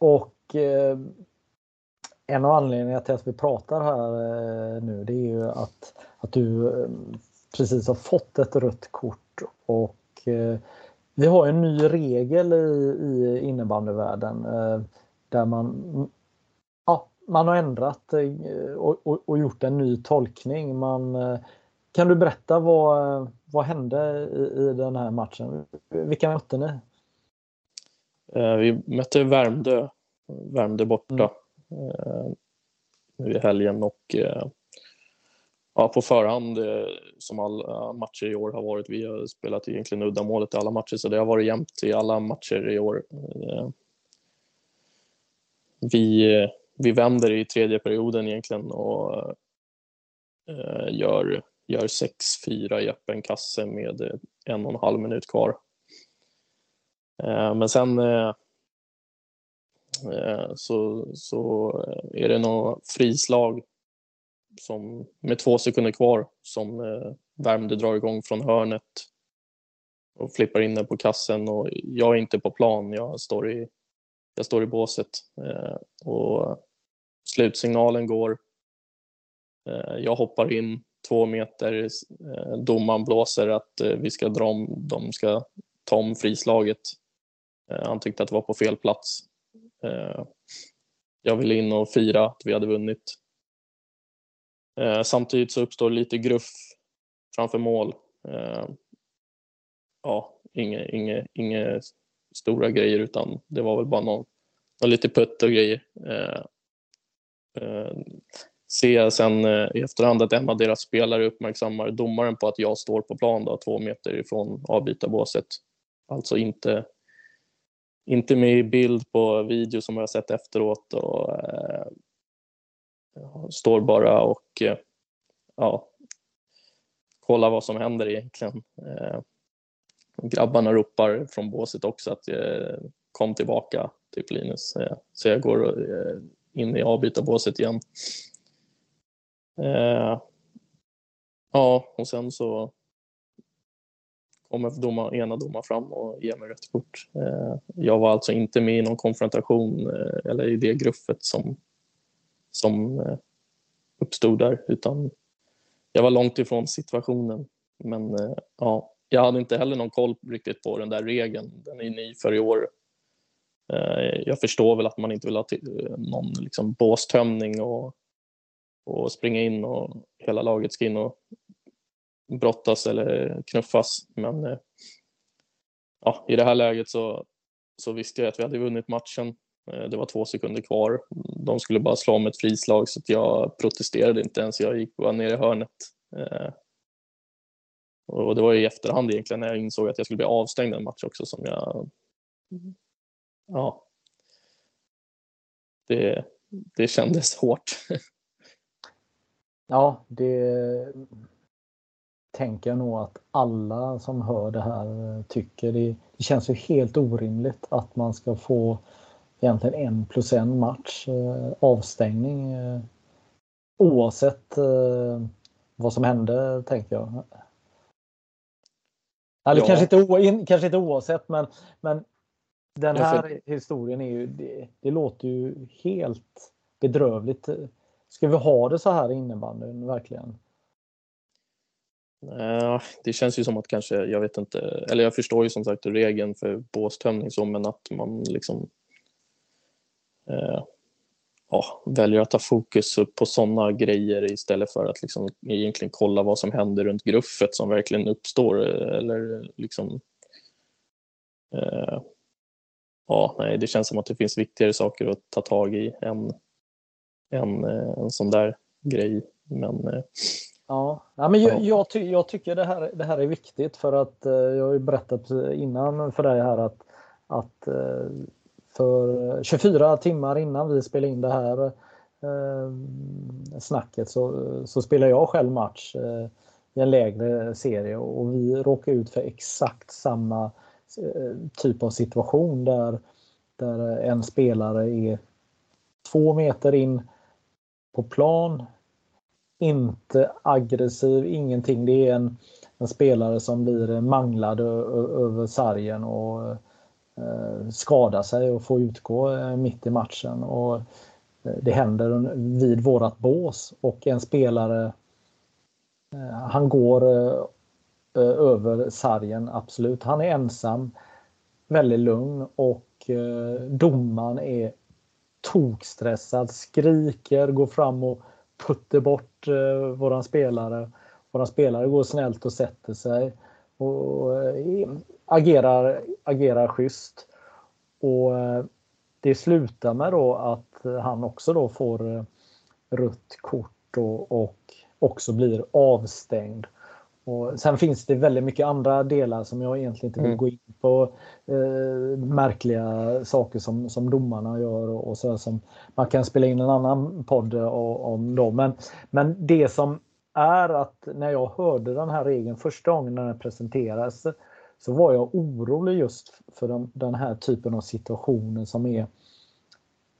och eh, en av anledningarna till att vi pratar här eh, nu det är ju att, att du eh, precis har fått ett rött kort och eh, vi har en ny regel i, i innebandyvärlden eh, där man ja, man har ändrat eh, och, och, och gjort en ny tolkning. Man, kan du berätta vad, vad hände i, i den här matchen? Vilka mötte ni? Eh, Vi mötte Värmdö, Värmdö borta eh, nu i helgen och eh, ja, på förhand som alla matcher i år har varit. Vi har spelat egentligen uddamålet i alla matcher så det har varit jämnt i alla matcher i år. Vi, vi vänder i tredje perioden egentligen och gör, gör 6-4 i öppen kasse med en och en halv minut kvar. Eh, men sen eh, eh, så, så är det något frislag som, med två sekunder kvar som Värmdö drar igång från hörnet och flippar in den på kassen och jag är inte på plan, jag står i, jag står i båset och slutsignalen går. Jag hoppar in två meter, domaren blåser att vi ska dra om, de ska ta om frislaget. Eh, han tyckte att det var på fel plats. Eh, jag ville in och fira att vi hade vunnit. Eh, samtidigt så uppstår lite gruff framför mål. Ja, inga, inga, inga stora grejer utan det var väl bara någon, någon lite putt och grejer. Ser jag sen i efterhand att en av deras spelare uppmärksammar domaren på att jag står på plan då, två meter ifrån avbytarbåset. Alltså inte, inte med i bild på video som jag sett efteråt och eh, står bara och eh, ja, kollar vad som händer egentligen. Eh, grabbarna ropar från båset också att eh, kom tillbaka, typ Linus. Eh, så jag går eh, in i avbytarbåset igen. Eh, ja, och sen så kommer doma, ena domaren fram och ger mig rött kort. Eh, jag var alltså inte med i någon konfrontation eh, eller i det gruffet som, som eh, uppstod där, utan jag var långt ifrån situationen. Men eh, ja, jag hade inte heller någon koll riktigt på den där regeln. Den är ny för i år. Eh, jag förstår väl att man inte vill ha eh, någon liksom båstömning och, och springa in och hela laget ska in och brottas eller knuffas. Men eh, ja, i det här läget så, så visste jag att vi hade vunnit matchen. Eh, det var två sekunder kvar. De skulle bara slå om ett frislag så jag protesterade inte ens. Jag gick bara ner i hörnet. Och det var i efterhand egentligen när jag insåg att jag skulle bli avstängd en match också som jag... Ja. Det, det kändes hårt. Ja, det tänker jag nog att alla som hör det här tycker. Det, det känns ju helt orimligt att man ska få egentligen en plus en match eh, avstängning eh, oavsett eh, vad som hände, tänker jag. Eller ja. kanske, inte, kanske inte oavsett, men, men den här för... historien är ju, det, det, låter ju helt bedrövligt. Ska vi ha det så här i innebandyn verkligen? Uh, det känns ju som att kanske, jag vet inte, eller jag förstår ju som sagt regeln för båstömning så, men att man liksom uh, ja, väljer att ta fokus på sådana grejer istället för att liksom egentligen kolla vad som händer runt gruffet som verkligen uppstår. Eh, eller liksom, eh, ja, nej, det känns som att det finns viktigare saker att ta tag i än, än eh, en sån där grej. Men, eh, Ja, ja men jag, jag, ty jag, tycker det här, det här är viktigt för att eh, jag har ju berättat innan för dig här att, att eh, för 24 timmar innan vi spelade in det här eh, snacket så, så spelade jag själv match eh, i en lägre serie och vi råkade ut för exakt samma eh, typ av situation där, där en spelare är två meter in på plan, inte aggressiv, ingenting. Det är en, en spelare som blir manglad över sargen och Eh, skadar sig och får utgå eh, mitt i matchen. Och eh, det händer vid vårat bås och en spelare eh, han går eh, över sargen, absolut. Han är ensam, väldigt lugn och eh, domaren är tokstressad, skriker, går fram och putter bort eh, våran spelare. Våran spelare går snällt och sätter sig och eh, agerar, agerar schysst. Och eh, det slutar med då att han också då får eh, rött kort och, och också blir avstängd. Och sen finns det väldigt mycket andra delar som jag egentligen inte vill mm. gå in på. Eh, märkliga saker som, som domarna gör och, och så som man kan spela in en annan podd om dem. Men, men det som är att när jag hörde den här regeln första gången när den presenterades så var jag orolig just för den, den här typen av situationer som är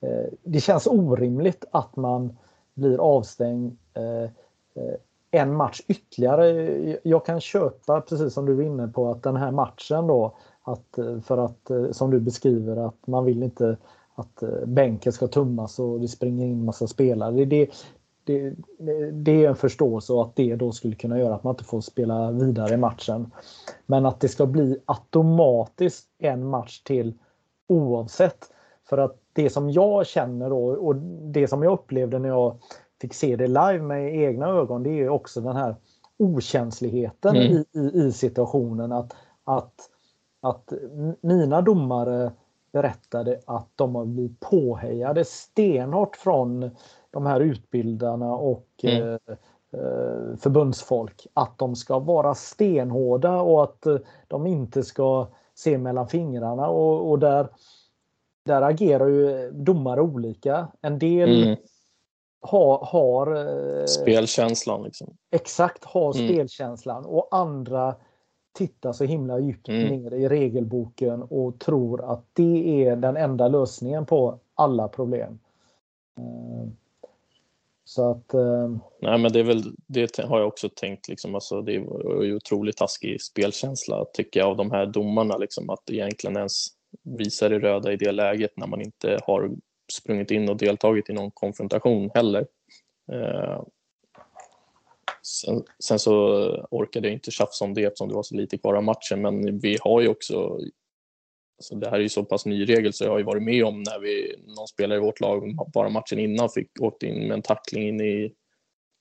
eh, Det känns orimligt att man blir avstängd eh, eh, en match ytterligare. Jag kan köpa, precis som du var inne på, att den här matchen då att för att som du beskriver att man vill inte att bänken ska tummas och det springer in massa spelare. Det, det, det är en förståelse och att det då skulle kunna göra att man inte får spela vidare i matchen. Men att det ska bli automatiskt en match till oavsett. För att det som jag känner då, och det som jag upplevde när jag fick se det live med egna ögon, det är också den här okänsligheten mm. i, i, i, situationen. Att, att, att mina domare berättade att de har blivit påhejade stenhårt från de här utbildarna och mm. eh, eh förbundsfolk. Att de ska vara stenhårda och att eh, de inte ska se mellan fingrarna. Och, och där, där agerar ju domare olika. En del mm. Har, har eh, spelkänslan. Liksom. Exakt, har mm. spelkänslan. Och andra tittar så himla djupt mm. ner i regelboken och tror att det är den enda lösningen på alla problem. Eh, så att... Eh, Nej, men det är väl, det har jag också tänkt liksom, alltså det är ju otroligt taskig spelkänsla tycker jag av de här domarna liksom att egentligen ens visa det röda i det läget när man inte har sprungit in och deltagit i någon konfrontation heller. Eh, sen, sen, så orkade jag inte tjafsa om det eftersom det var så lite kvar av matchen, men vi har ju också så det här är ju så pass ny regel så jag har ju varit med om när vi, någon spelare i vårt lag bara matchen innan fick åkt in med en tackling in i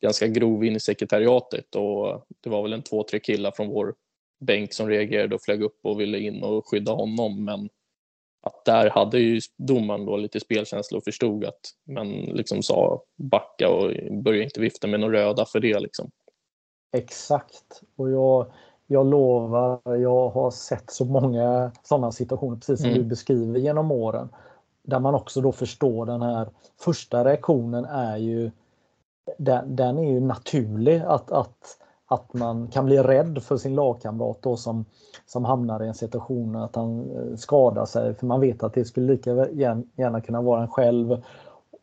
ganska grov in i sekretariatet och det var väl en två, tre killar från vår bänk som reagerade och flög upp och ville in och skydda honom men att där hade ju domaren då lite spelkänsla och förstod att men liksom sa backa och börja inte vifta med några röda för det liksom. Exakt och jag jag lovar, jag har sett så många sådana situationer precis som mm. du beskriver genom åren. Där man också då förstår den här första reaktionen är ju den, den är ju naturlig att, att, att man kan bli rädd för sin lagkamrat då som, som hamnar i en situation att han eh, skadar sig för man vet att det skulle lika gärna kunna vara en själv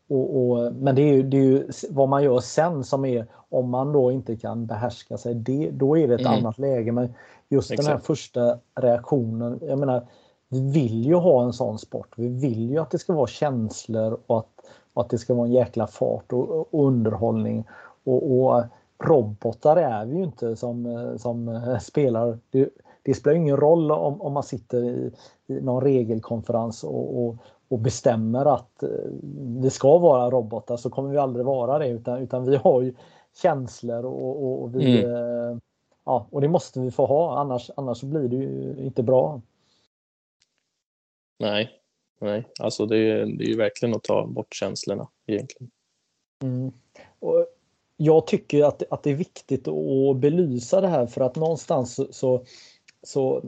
och, och, men det är, ju, det är ju vad man gör sen som är, om man då inte kan behärska sig, det, då är det ett mm. annat läge. Men just Exakt. den här första reaktionen, jag menar, vi vill ju ha en sån sport. Vi vill ju att det ska vara känslor och att, och att det ska vara en jäkla fart och, och underhållning. Och, och, robotar är vi ju inte som, som spelar. Det, det spelar ingen roll om, om man sitter i, i någon regelkonferens och, och, och bestämmer att eh, det ska vara robotar så kommer vi aldrig vara det utan, utan vi har ju känslor och, och, och vi, mm. Eh, ja, och det måste vi få ha annars, annars blir det ju inte bra. Nej, nej, alltså det, är, det är ju verkligen att ta bort känslorna egentligen. Mm. Och jag tycker att, att det är viktigt att belysa det här för att någonstans så, så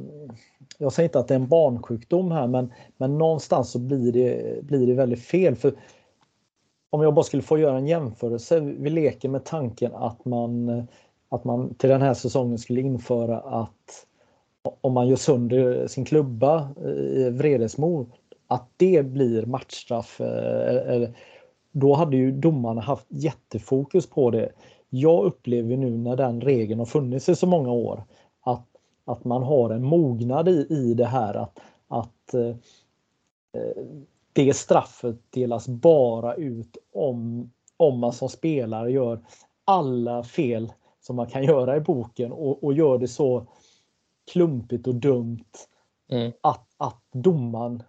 jag säger inte att det är en barnsjukdom här men, men någonstans så blir det, blir det väldigt fel. För om jag bara skulle få göra en jämförelse, vi leker med tanken att man, att man till den här säsongen skulle införa att om man gör sönder sin klubba eh, i vredesmod, att det blir matchstraff. Eh, eller, då hade ju domarna haft jättefokus på det. Jag upplever nu när den regeln har funnits i så många år att man har en mognad i, i det här att, att eh, det straffet delas bara ut om, om man som spelare gör alla fel som man kan göra i boken och, och gör det så klumpigt och dumt mm. att, att domaren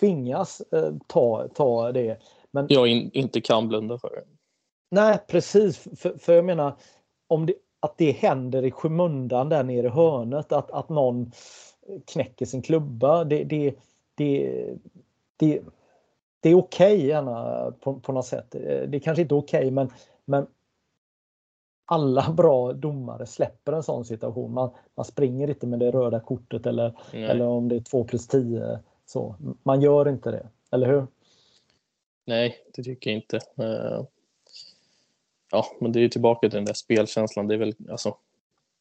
tvingas eh, ta, ta det. Men, jag in, inte kan blunda för det. Nej precis, för, för jag menar om det, att det händer i skymundan där nere i hörnet, att, att någon knäcker sin klubba. Det, det, det, det, det är okej okay, på, på något sätt. Det är kanske inte okej okay, men, men alla bra domare släpper en sån situation. Man, man springer inte med det röda kortet eller, eller om det är 2 plus 10. Så. Man gör inte det, eller hur? Nej, det tycker jag inte. Eh, ja, men det är ju tillbaka till den där spelkänslan. Det är väl, alltså,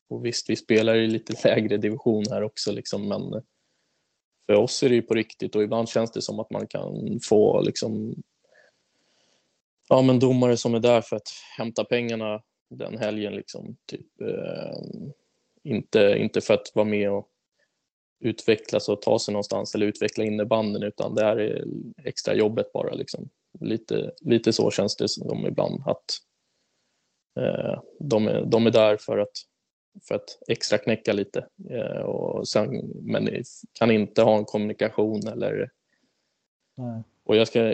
och visst, vi spelar i lite lägre division här också, liksom, men för oss är det ju på riktigt och ibland känns det som att man kan få liksom, ja, men domare som är där för att hämta pengarna den helgen. Liksom, typ, eh, inte, inte för att vara med och utvecklas och ta sig någonstans eller utveckla innebanden utan det här är extra jobbet bara. Liksom. Lite, lite så känns det som ibland att Eh, de, är, de är där för att, för att extra knäcka lite, och sen, men kan inte ha en kommunikation eller och jag, ska,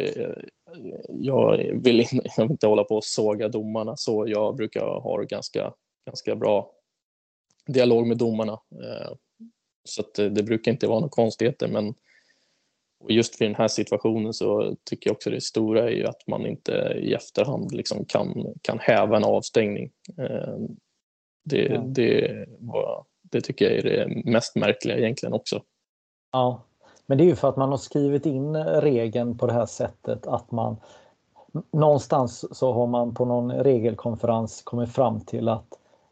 jag vill inte hålla på och såga domarna så. Jag brukar ha ganska, ganska bra dialog med domarna. Eh, så det, det, brukar inte vara några konstigheter. Men just för den här situationen så tycker jag också det stora är ju att man inte i efterhand liksom kan, kan häva en avstängning. Eh, det, ja. det, var, det tycker jag är det mest märkliga egentligen också. Ja, men det är ju för att man har skrivit in regeln på det här sättet att man någonstans så har man på någon regelkonferens kommit fram till att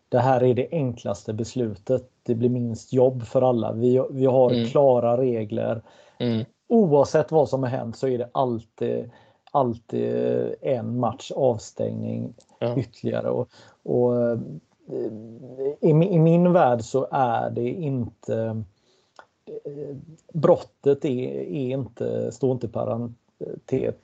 det här är det enklaste beslutet. Det blir minst jobb för alla. Vi, vi har mm. klara regler. Mm. Oavsett vad som har hänt så är det alltid, alltid en match avstängning ja. ytterligare. Och, och eh, i, I min värld så är det inte brottet är, är inte, står inte i parentes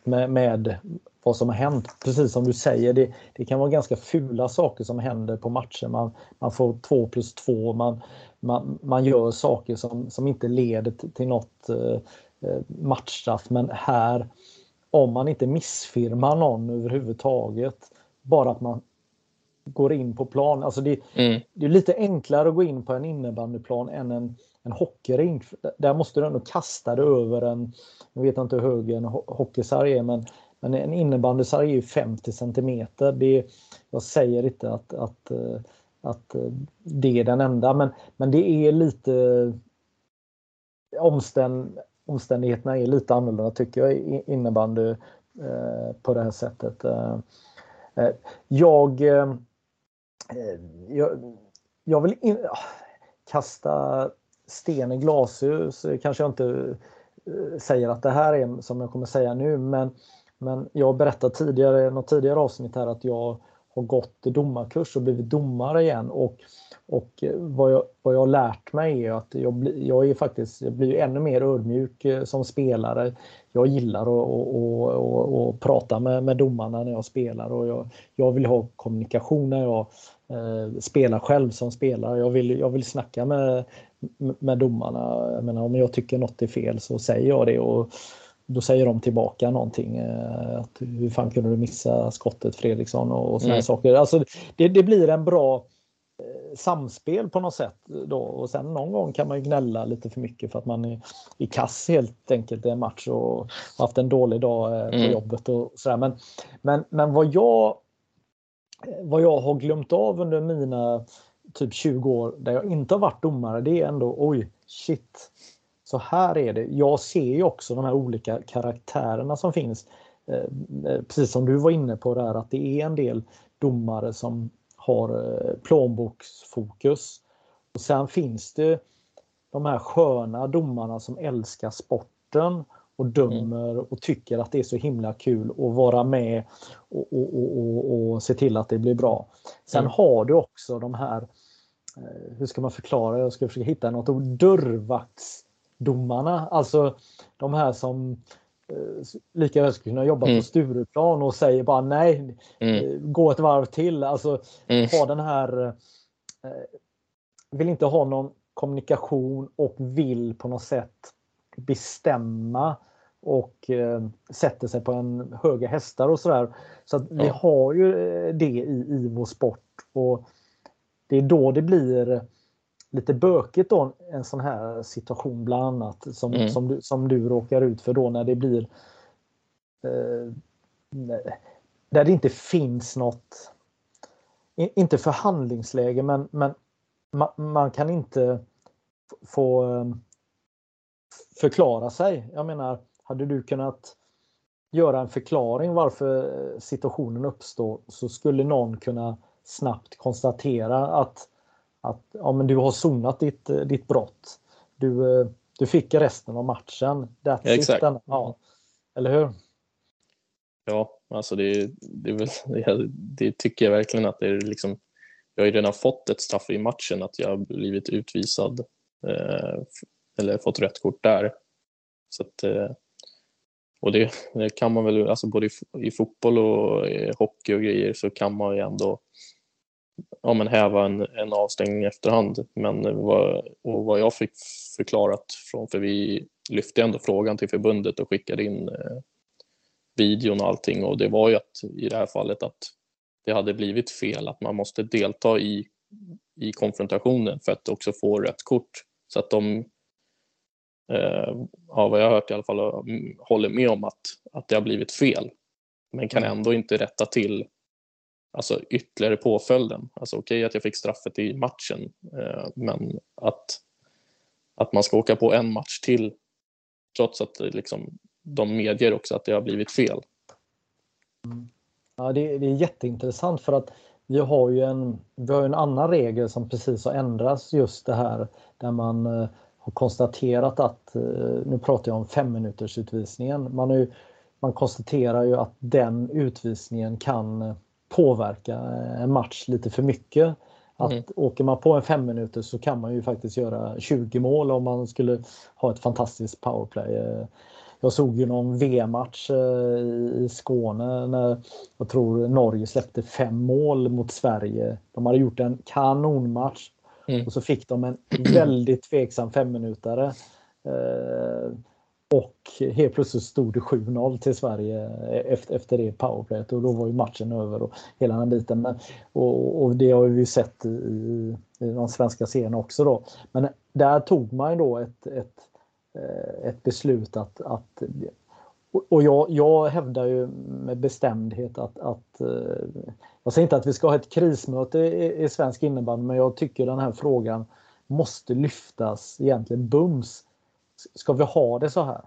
med, med, vad som har hänt. Precis som du säger, det, det, kan vara ganska fula saker som händer på matcher. Man, man får två plus två, man, man, man gör saker som, som inte leder till, till något eh, matchstraff. Men här, om man inte missfirmar någon överhuvudtaget, bara att man går in på plan. Alltså det, mm. det är lite enklare att gå in på en innebandyplan än en en hockeyrink. Där måste du ändå kasta det över en, jag vet inte hur hög en hockeysarg är, men, men en innebandysarg är ju 50 centimeter. Det, jag säger inte att, att, eh, att eh, det är den enda, men, men det är lite omständ, omständigheterna är lite annorlunda tycker jag i innebandy eh, på det här sättet. Eh, eh jag, eh, jag, jag vill in, ah, kasta sten i glashus eh, kanske jag inte eh, säger att det här är som jag kommer säga nu men, men jag berättade tidigare, något tidigare avsnitt här att jag har gått domarkurs och blivit domare igen och, och eh, vad, jag, vad jag har lärt mig är att jag, bli, jag är faktiskt, jag blir ännu mer ödmjuk som spelare. Jag gillar att och, och, och, prata med, med domarna när jag spelar och jag, jag vill ha kommunikation när jag eh, spelar själv som spelare. Jag vill, jag vill snacka med, med domarna. Jag menar, om jag tycker något är fel så säger jag det och då säger de tillbaka någonting. Eh, att, hur fan kunde du missa skottet Fredriksson och, sådana mm. saker. Alltså, det, det, blir en bra eh, samspel på något sätt. Då. Och sen någon gång kan man gnälla lite för mycket för att man är i kass helt enkelt i en match och haft en dålig dag eh, på mm. jobbet och sådär. Men, men, men vad jag vad jag har glömt av under mina typ 20 år där jag inte har varit domare, det är ändå oj, shit. Så här är det. Jag ser ju också de här olika karaktärerna som finns. Eh, eh, precis som du var inne på där att det är en del domare som har eh, plånboksfokus. Och sen finns det de här sköna domarna som älskar sporten och dömer och tycker att det är så himla kul att vara med och, och, och, och se till att det blir bra. Sen mm. har du också de här, hur ska man förklara, jag ska försöka hitta något ord, dörrvaktsdomarna. Alltså de här som eh, lika väl skulle kunna jobba mm. på Stureplan och säger bara nej, mm. Eh, gå ett varv till. Alltså mm. ha den här, vill inte ha någon kommunikation och vill på något sätt bestämma och eh, sätter sig på en höga hästar och sådär. Så att vi har ju eh, det i, i vår sport och det är då det blir lite bökigt då en sån här situation bland annat som, mm. som, du, som du råkar ut för då när det blir eh, där det inte finns något inte förhandlingsläge men, men man, man kan inte få eh, förklara sig. Jag menar hade du kunnat göra en förklaring varför situationen uppstår så skulle någon kunna snabbt konstatera att, att ja, men du har sonat ditt, ditt brott. Du, du fick resten av matchen. That's ja, exakt. Ja. Eller hur? Ja, alltså det, det, det, det, tycker jag verkligen att det är liksom jag har ju redan fått ett straff i matchen att jag har blivit utvisad eh, eller fått rött kort där. Så att, eh, och det, det, kan man väl, alltså både i, i, fotboll och i hockey och grejer så kan man ju ändå ja, men häva en, en avstängning i efterhand. Men vad, och vad jag fick förklarat från, för vi lyfte ändå frågan till förbundet och skickade in eh, videon och allting och det var ju att i det här fallet att det hade blivit fel, att man måste delta i, i konfrontationen för att också få rätt kort. Så att de, eh, ja, vad jag har hört i alla fall, håller med om att, att det har blivit fel. Men kan mm. ändå inte rätta till alltså, ytterligare påföljden. Alltså okej okay, att jag fick straffet i matchen, eh, men att, att man ska åka på en match till trots att liksom, de medger också att det har blivit fel. Mm. Ja, det, det, är jätteintressant för att vi har ju en, vi har en annan regel som precis har ändrats just det här där man eh, har konstaterat att, eh, nu pratar jag om fem minuters utvisningen, man, är, man konstaterar ju att den utvisningen kan eh, påverka en match lite för mycket. Att mm. Åker man på en fem minuter så kan man ju faktiskt göra 20 mål om man skulle ha ett fantastiskt powerplay. Jag såg ju någon VM-match eh, i Skåne när jag tror Norge släppte fem mål mot Sverige. De hade gjort en kanonmatch mm. och så fick de en väldigt tveksam femminutare. Eh, och helt plötsligt stod det 7-0 till Sverige efter, efter det powerplayet och då var ju matchen över och hela den biten. Men, och, och det har vi sett i, i de svenska serierna också då. Men där tog man då ett, ett Eh, ett beslut att, att och jag, jag hävdar ju med bestämdhet att, att eh, jag säger inte att vi ska ha ett krismöte i, i svensk innebandy men jag tycker den här frågan måste lyftas egentligen bums. Ska vi ha det så här?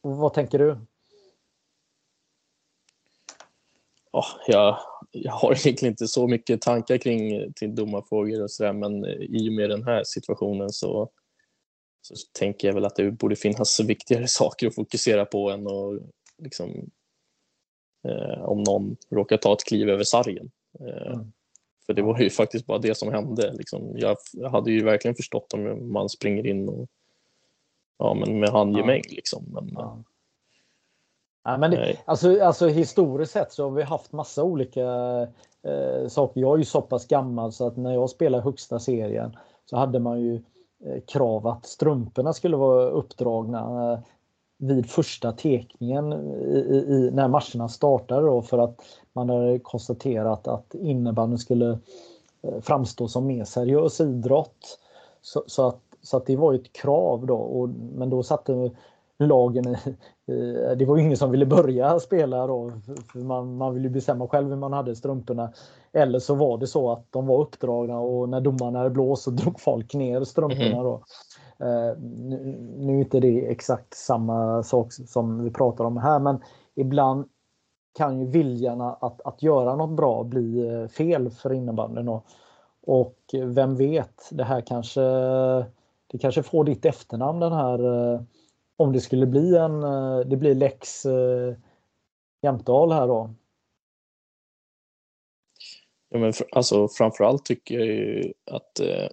Och vad tänker du? Oh, jag, jag har egentligen inte så mycket tankar kring till domarfrågor och sådär men i och med den här situationen så så tänker jag väl att det borde finnas viktigare saker att fokusera på än att liksom, eh, om någon råkar ta ett kliv över sargen. Eh, mm. För det var ju faktiskt bara det som hände. Liksom, jag hade ju verkligen förstått om man springer in och ja, men med handgemäng. Ja. Liksom. Men, ja. Ja, men det, alltså, alltså, historiskt sett så har vi haft massa olika eh, saker. Jag är ju så pass gammal så att när jag spelade högsta serien så hade man ju Eh, Eh, krav att strumporna skulle vara uppdragna eh, vid första tekningen i, i, när matcherna startade då för att man hade konstaterat att innebandyn skulle eh, framstå som mer seriös idrott. Så, så, att, så att det var ett krav då, och, men då satte lagen i, det var ingen som ville börja spela då, för man, man ville bestämma själv hur man hade strumporna. Eller så var det så att de var uppdragna och när domaren hade blåst så drog folk ner strumporna. Mm. Då. Uh, nu, nu är inte det exakt samma sak som vi pratar om här men ibland kan ju viljan att, att göra något bra bli eh, fel för innebandyn. Och, och vem vet, det här kanske, det kanske får ditt efternamn den här eh, om det skulle bli en, det blir lex Jämtdal här då. Ja, men för, alltså, framförallt tycker jag ju att eh,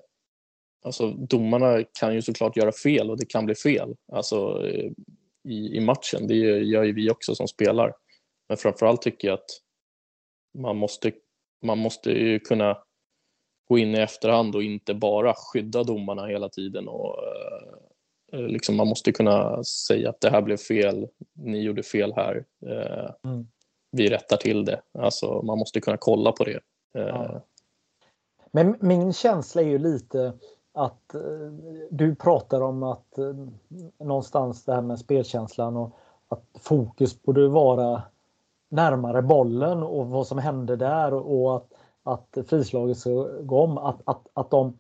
alltså, domarna kan ju såklart göra fel och det kan bli fel alltså, eh, i, i matchen. Det gör ju vi också som spelar. Men framförallt tycker jag att man måste, man måste ju kunna gå in i efterhand och inte bara skydda domarna hela tiden. Och, eh, liksom man måste kunna säga att det här blev fel, ni gjorde fel här. Eh, mm. Vi rättar till det. Alltså, man måste kunna kolla på det. Ja. Eh. Men min känsla är ju lite att eh, du pratar om att eh, någonstans det här med spelkänslan och att fokus borde vara närmare bollen och vad som hände där och att, att frislaget ska gå om. Att, att, att de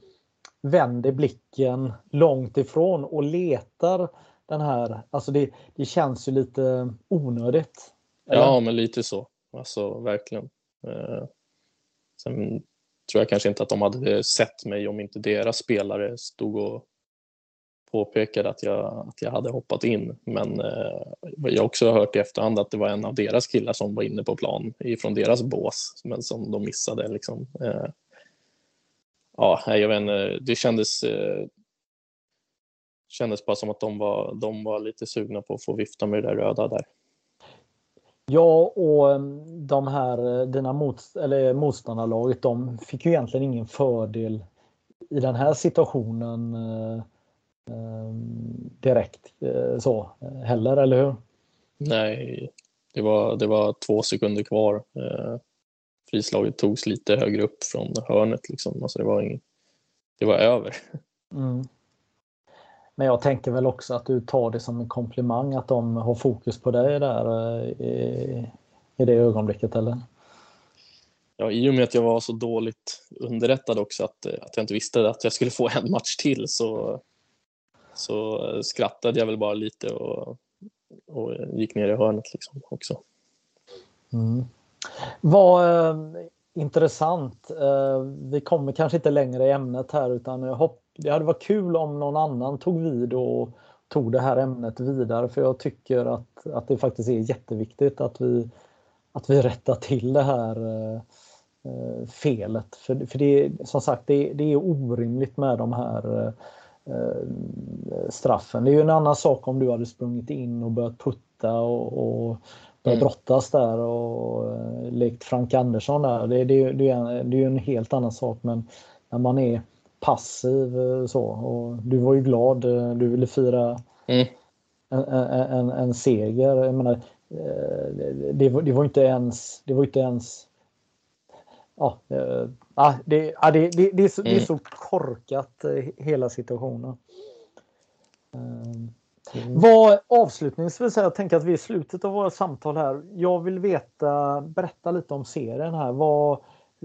vänder blicken långt ifrån och letar den här, alltså det, det känns ju lite onödigt. Eller? Ja, men lite så. Alltså verkligen. Sen tror jag kanske inte att de hade sett mig om inte deras spelare stod och påpekade att jag, att jag hade hoppat in. Men eh, jag har också hört i efterhand att det var en av deras killar som var inne på plan ifrån deras bås, men som de missade. Liksom. Eh, ja, jag vet inte, det kändes, eh, kändes bara som att de var, de var lite sugna på att få vifta med det där röda där. Ja, och mm, de här, eh, dina mot, eller motståndarlaget, de fick ju egentligen ingen fördel i den här situationen eh, eh, direkt så heller, eller hur? Nej, Det var, det var två sekunder kvar. Eh, frislaget togs lite högre upp från hörnet. Liksom. Alltså det, var ing, det var över. Mm. Men jag tänker väl också att du tar det som en komplimang att de har fokus på dig där eh, i, i det ögonblicket, eller? Ja, i och med att jag var så dåligt underrättad också att, att jag inte visste att jag skulle få en match till så, så skrattade jag väl bara lite och, och gick ner i hörnet liksom också. Mm. Vad eh, intressant. Eh, vi kommer kanske inte längre i ämnet här utan jag hopp, det hade varit kul om någon annan tog vid och tog det här ämnet vidare för jag tycker att, att det faktiskt är jätteviktigt att vi, att vi rättar till det här eh, eh felet. För, för det är som sagt det, det är orimligt med de här eh, straffen. Det är ju en annan sak om du hade sprungit in och börjat putta och, och börjat mm. brottas där och eh, lekt Frank Andersson där. Det, det, det, är, det är ju en helt annan sak men när man är passiv eh, så och du var ju glad, eh, du ville fira mm. en, en, en, seger. Jag menar, det, var, det var inte ens, det var inte ens Ja, ja, det, ja det, det, det, är så, mm. det är så korkat hela situationen. Mm. Vad, avslutningsvis, jag tänker att vi är i slutet av våra samtal här. Jag vill veta, berätta lite om serien här. Vad,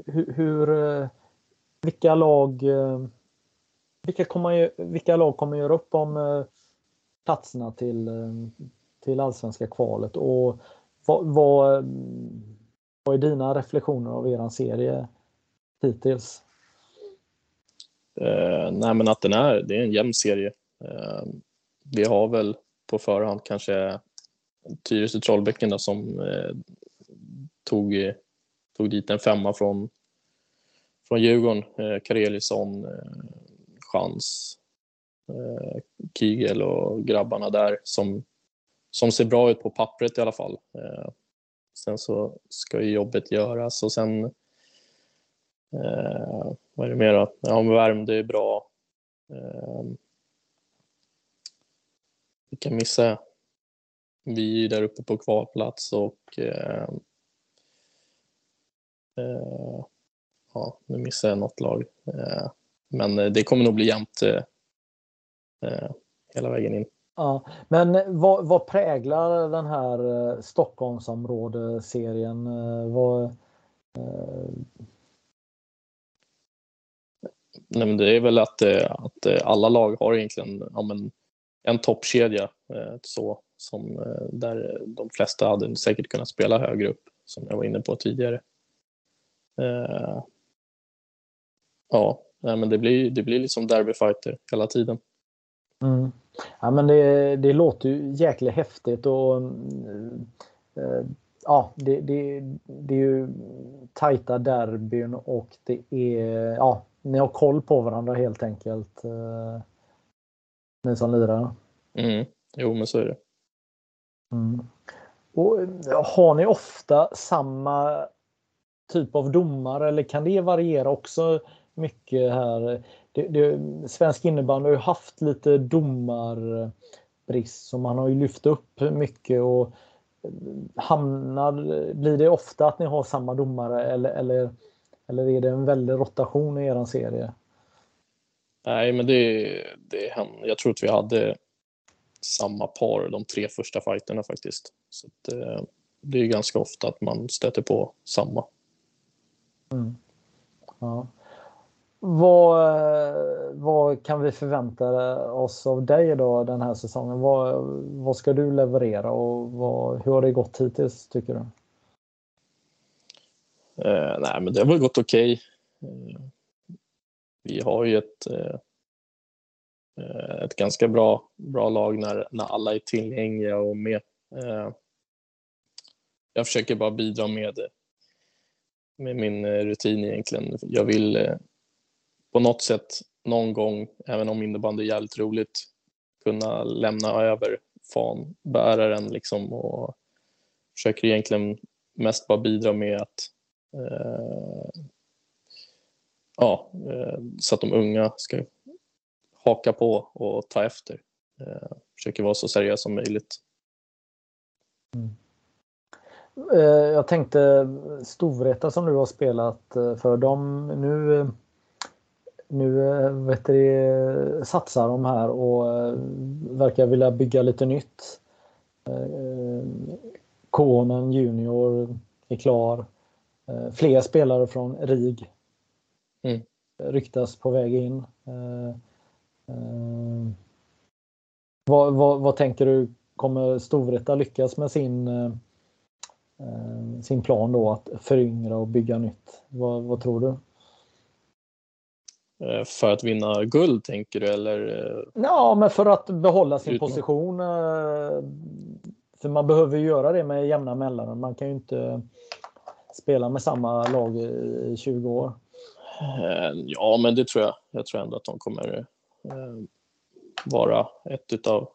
hur, hur vilka lag eh, vilka, kommer, vilka lag kommer göra upp om eh, platserna till, eh, till allsvenska kvalet och vad, vad, vad är dina reflektioner av eran serie hittills? Eh, nej men att den är, det är en jämn serie. Eh, vi har väl på förhand kanske Tyresö Trollbäcken som eh, tog, tog dit en femma från, från Djurgården. Eh, Kareliusson, eh, Chans, eh, Kigel och grabbarna där som, som ser bra ut på pappret i alla fall. Eh, sen så ska ju jobbet göras och sen eh, vad är det mer då? Ja, Värmdö är bra. Eh, vilka missar jag? Vi är ju där uppe på kvalplats och eh, eh, ja, nu missar jag något lag. Eh, men eh, det kommer nog bli jämnt eh, hela vägen in. Ja, men vad, vad präglar den här Stockholmsområdeserien? Vad. Nej, men det är väl att, att alla lag har egentligen ja, men, en toppkedja så, som, där de flesta hade säkert kunnat spela högre upp, som jag var inne på tidigare. Ja, nej, men det blir, det blir liksom derbyfighter hela tiden. Mm. Ja, men det, det låter ju jäkligt häftigt och äh, ja, det, det, det är ju tajta derbyn och det är, ja, ni har koll på varandra helt enkelt. Äh, ni som lirar. Mm. Jo, men så är det. Mm. Och, har ni ofta samma typ av domare eller kan det variera också mycket här. Det, det, svensk innebandy har ju haft lite domarbrist så man har ju lyft upp mycket och hamnar, blir det ofta att ni har samma domare eller, eller, eller är det en väldig rotation i er serie? Nej, men det, det Jag tror att vi hade samma par de tre första fighterna faktiskt. Så att, eh, det är ganska ofta att man stöter på samma. Mm. Ja. Vad, vad kan vi förvänta oss av dig då den här säsongen? Vad, vad ska du leverera och vad, hur har det gått hittills tycker du? Eh, nej, men det har väl gått okej. Okay. Eh, vi har ju ett, eh, eh, ett ganska bra, bra lag när, när alla är tillgängliga och med. Eh, jag försöker bara bidra med, med min eh, rutin egentligen. Jag vill eh, på något sätt någon gång, även om innebandy är jävligt roligt, kunna lämna över fanbäraren liksom och försöker egentligen mest bara bidra med att eh, ja, eh, så att de unga ska haka på och ta efter. Eh, försöker vara så seriös som möjligt. Mm. Eh, jag tänkte Storvreta som du har spelat eh, för dem nu eh, nu vet du, satsar de här och verkar vilja bygga lite nytt. Konen Junior är klar. Fler spelare från RIG mm. ryktas på väg in. Vad, vad, vad tänker du, kommer Storvreta lyckas med sin, sin plan då att föryngra och bygga nytt? Vad, vad tror du? Eh, för att vinna guld tänker du eller? Eh, ja, men för att behålla sin Utman. position. Eh, för man behöver göra det med jämna mellanrum. Man kan ju inte spela med samma lag i 20 år. Ja, men det tror jag. Jag tror ändå att de kommer vara ett utav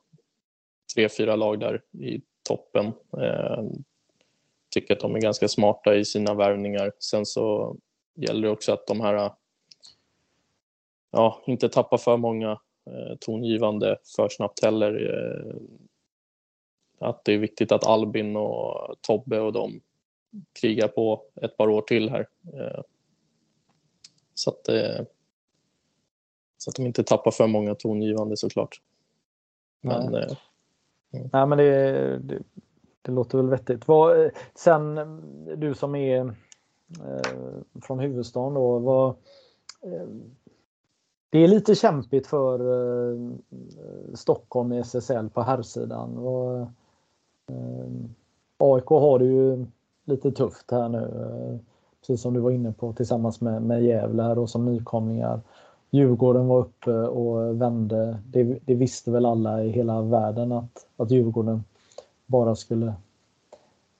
tre, fyra lag där i toppen. Tycker att de är ganska smarta i sina värvningar. Sen så gäller det också att de här ja, inte tappa för många eh, tongivande för snabbt heller. Eh, att det är viktigt att Albin och Tobbe och de krigar på ett par år till här. Eh, så att, eh, så att de inte tappar för många tongivande såklart. Men, Nej. Mm. Nej, men det, det, det, låter väl vettigt. Vad, eh, sen du som är eh, från huvudstaden då, vad, det är lite kämpigt för eh, Stockholm i SSL på herrsidan. Och, eh, AIK har det ju lite tufft här nu. Eh, precis som du var inne på tillsammans med, med Gävle här och som nykomlingar. Djurgården var uppe och vände. Det, det, visste väl alla i hela världen att, att Djurgården bara skulle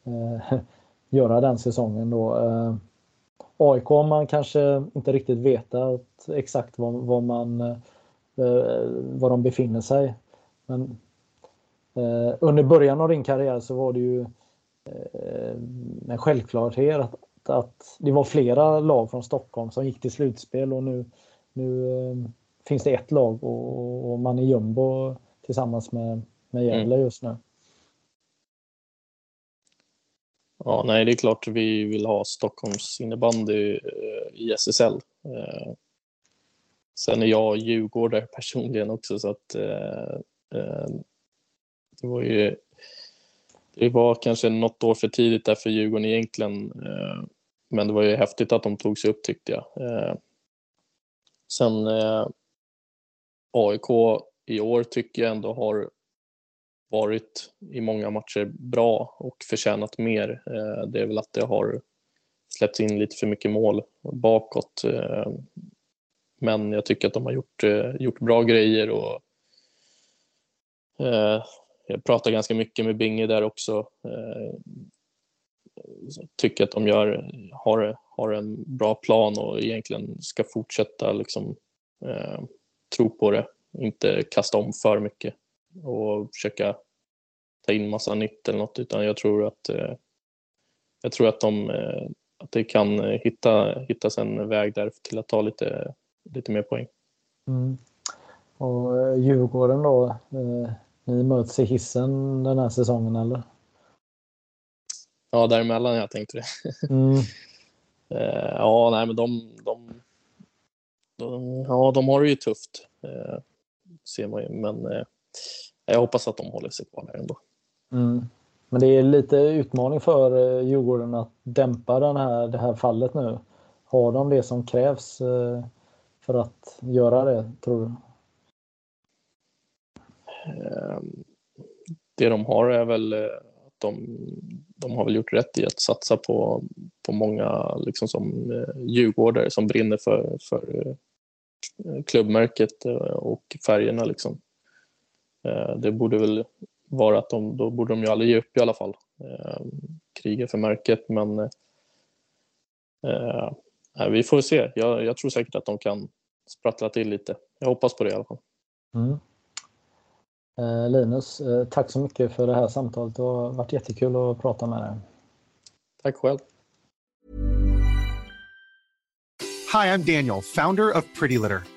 eh, göra den säsongen då. Eh, AIK man kanske inte riktigt vetat exakt var, var man eh, var de befinner sig. Men eh, under början av din karriär så var det ju eh, en självklarhet att, att det var flera lag från Stockholm som gick till slutspel och nu, nu finns det ett lag och, och man är jumbo tillsammans med, med Gävle mm. just nu. Ja, nej, det är klart vi vill ha Stockholms innebandy eh, i SSL. Eh, sen är jag djurgårdare personligen också så att eh, det var ju det var kanske något år för tidigt där för Djurgården egentligen. Men det var ju häftigt att de tog sig upp tyckte jag. Sen AIK i år tycker jag ändå har varit i många matcher bra och förtjänat mer. Eh, det är väl att det har släppts in lite för mycket mål bakåt. Eh, men jag tycker att de har gjort, eh, gjort bra grejer och jag pratar ganska mycket med Binge där också. Jag Tycker att de gör, har, har en bra plan och egentligen ska fortsätta liksom, tro på det, inte kasta om för mycket och försöka ta in massa nytt eller något utan jag tror att eh, jag tror att de eh, att det kan hitta, hittas en väg där till att ta lite, lite mer poäng. Mm. Och eh, Djurgården då, ni möts i hissen den här säsongen eller? Ja, däremellan jag tänkte det. Mm. ja, nej men de, de, de, ja, de har det ju tufft. ser man ju, men jag hoppas att de håller sig kvar där ändå. Mm. Men det är lite utmaning för eh, Djurgården att dämpa den här, det här fallet nu. Har de det som krävs eh, för att göra det, tror du? Ehm, det de har är väl eh, att de, de har väl gjort rätt i att satsa på, på många liksom som djurgårdare som brinner för, för klubbmärket och färgerna. Liksom. Det borde väl vara att de, då borde de ju aldrig ge upp i alla fall. Eh, kriga för märket, men eh, vi får se. Jag, jag, tror säkert att de kan sprattla till lite. Jag hoppas på det i alla fall. Mm. Eh, Linus, eh, tack så mycket för det här samtalet. Det har varit jättekul att prata med dig. Tack själv. Hi, I'm Daniel, founder of Pretty Litter.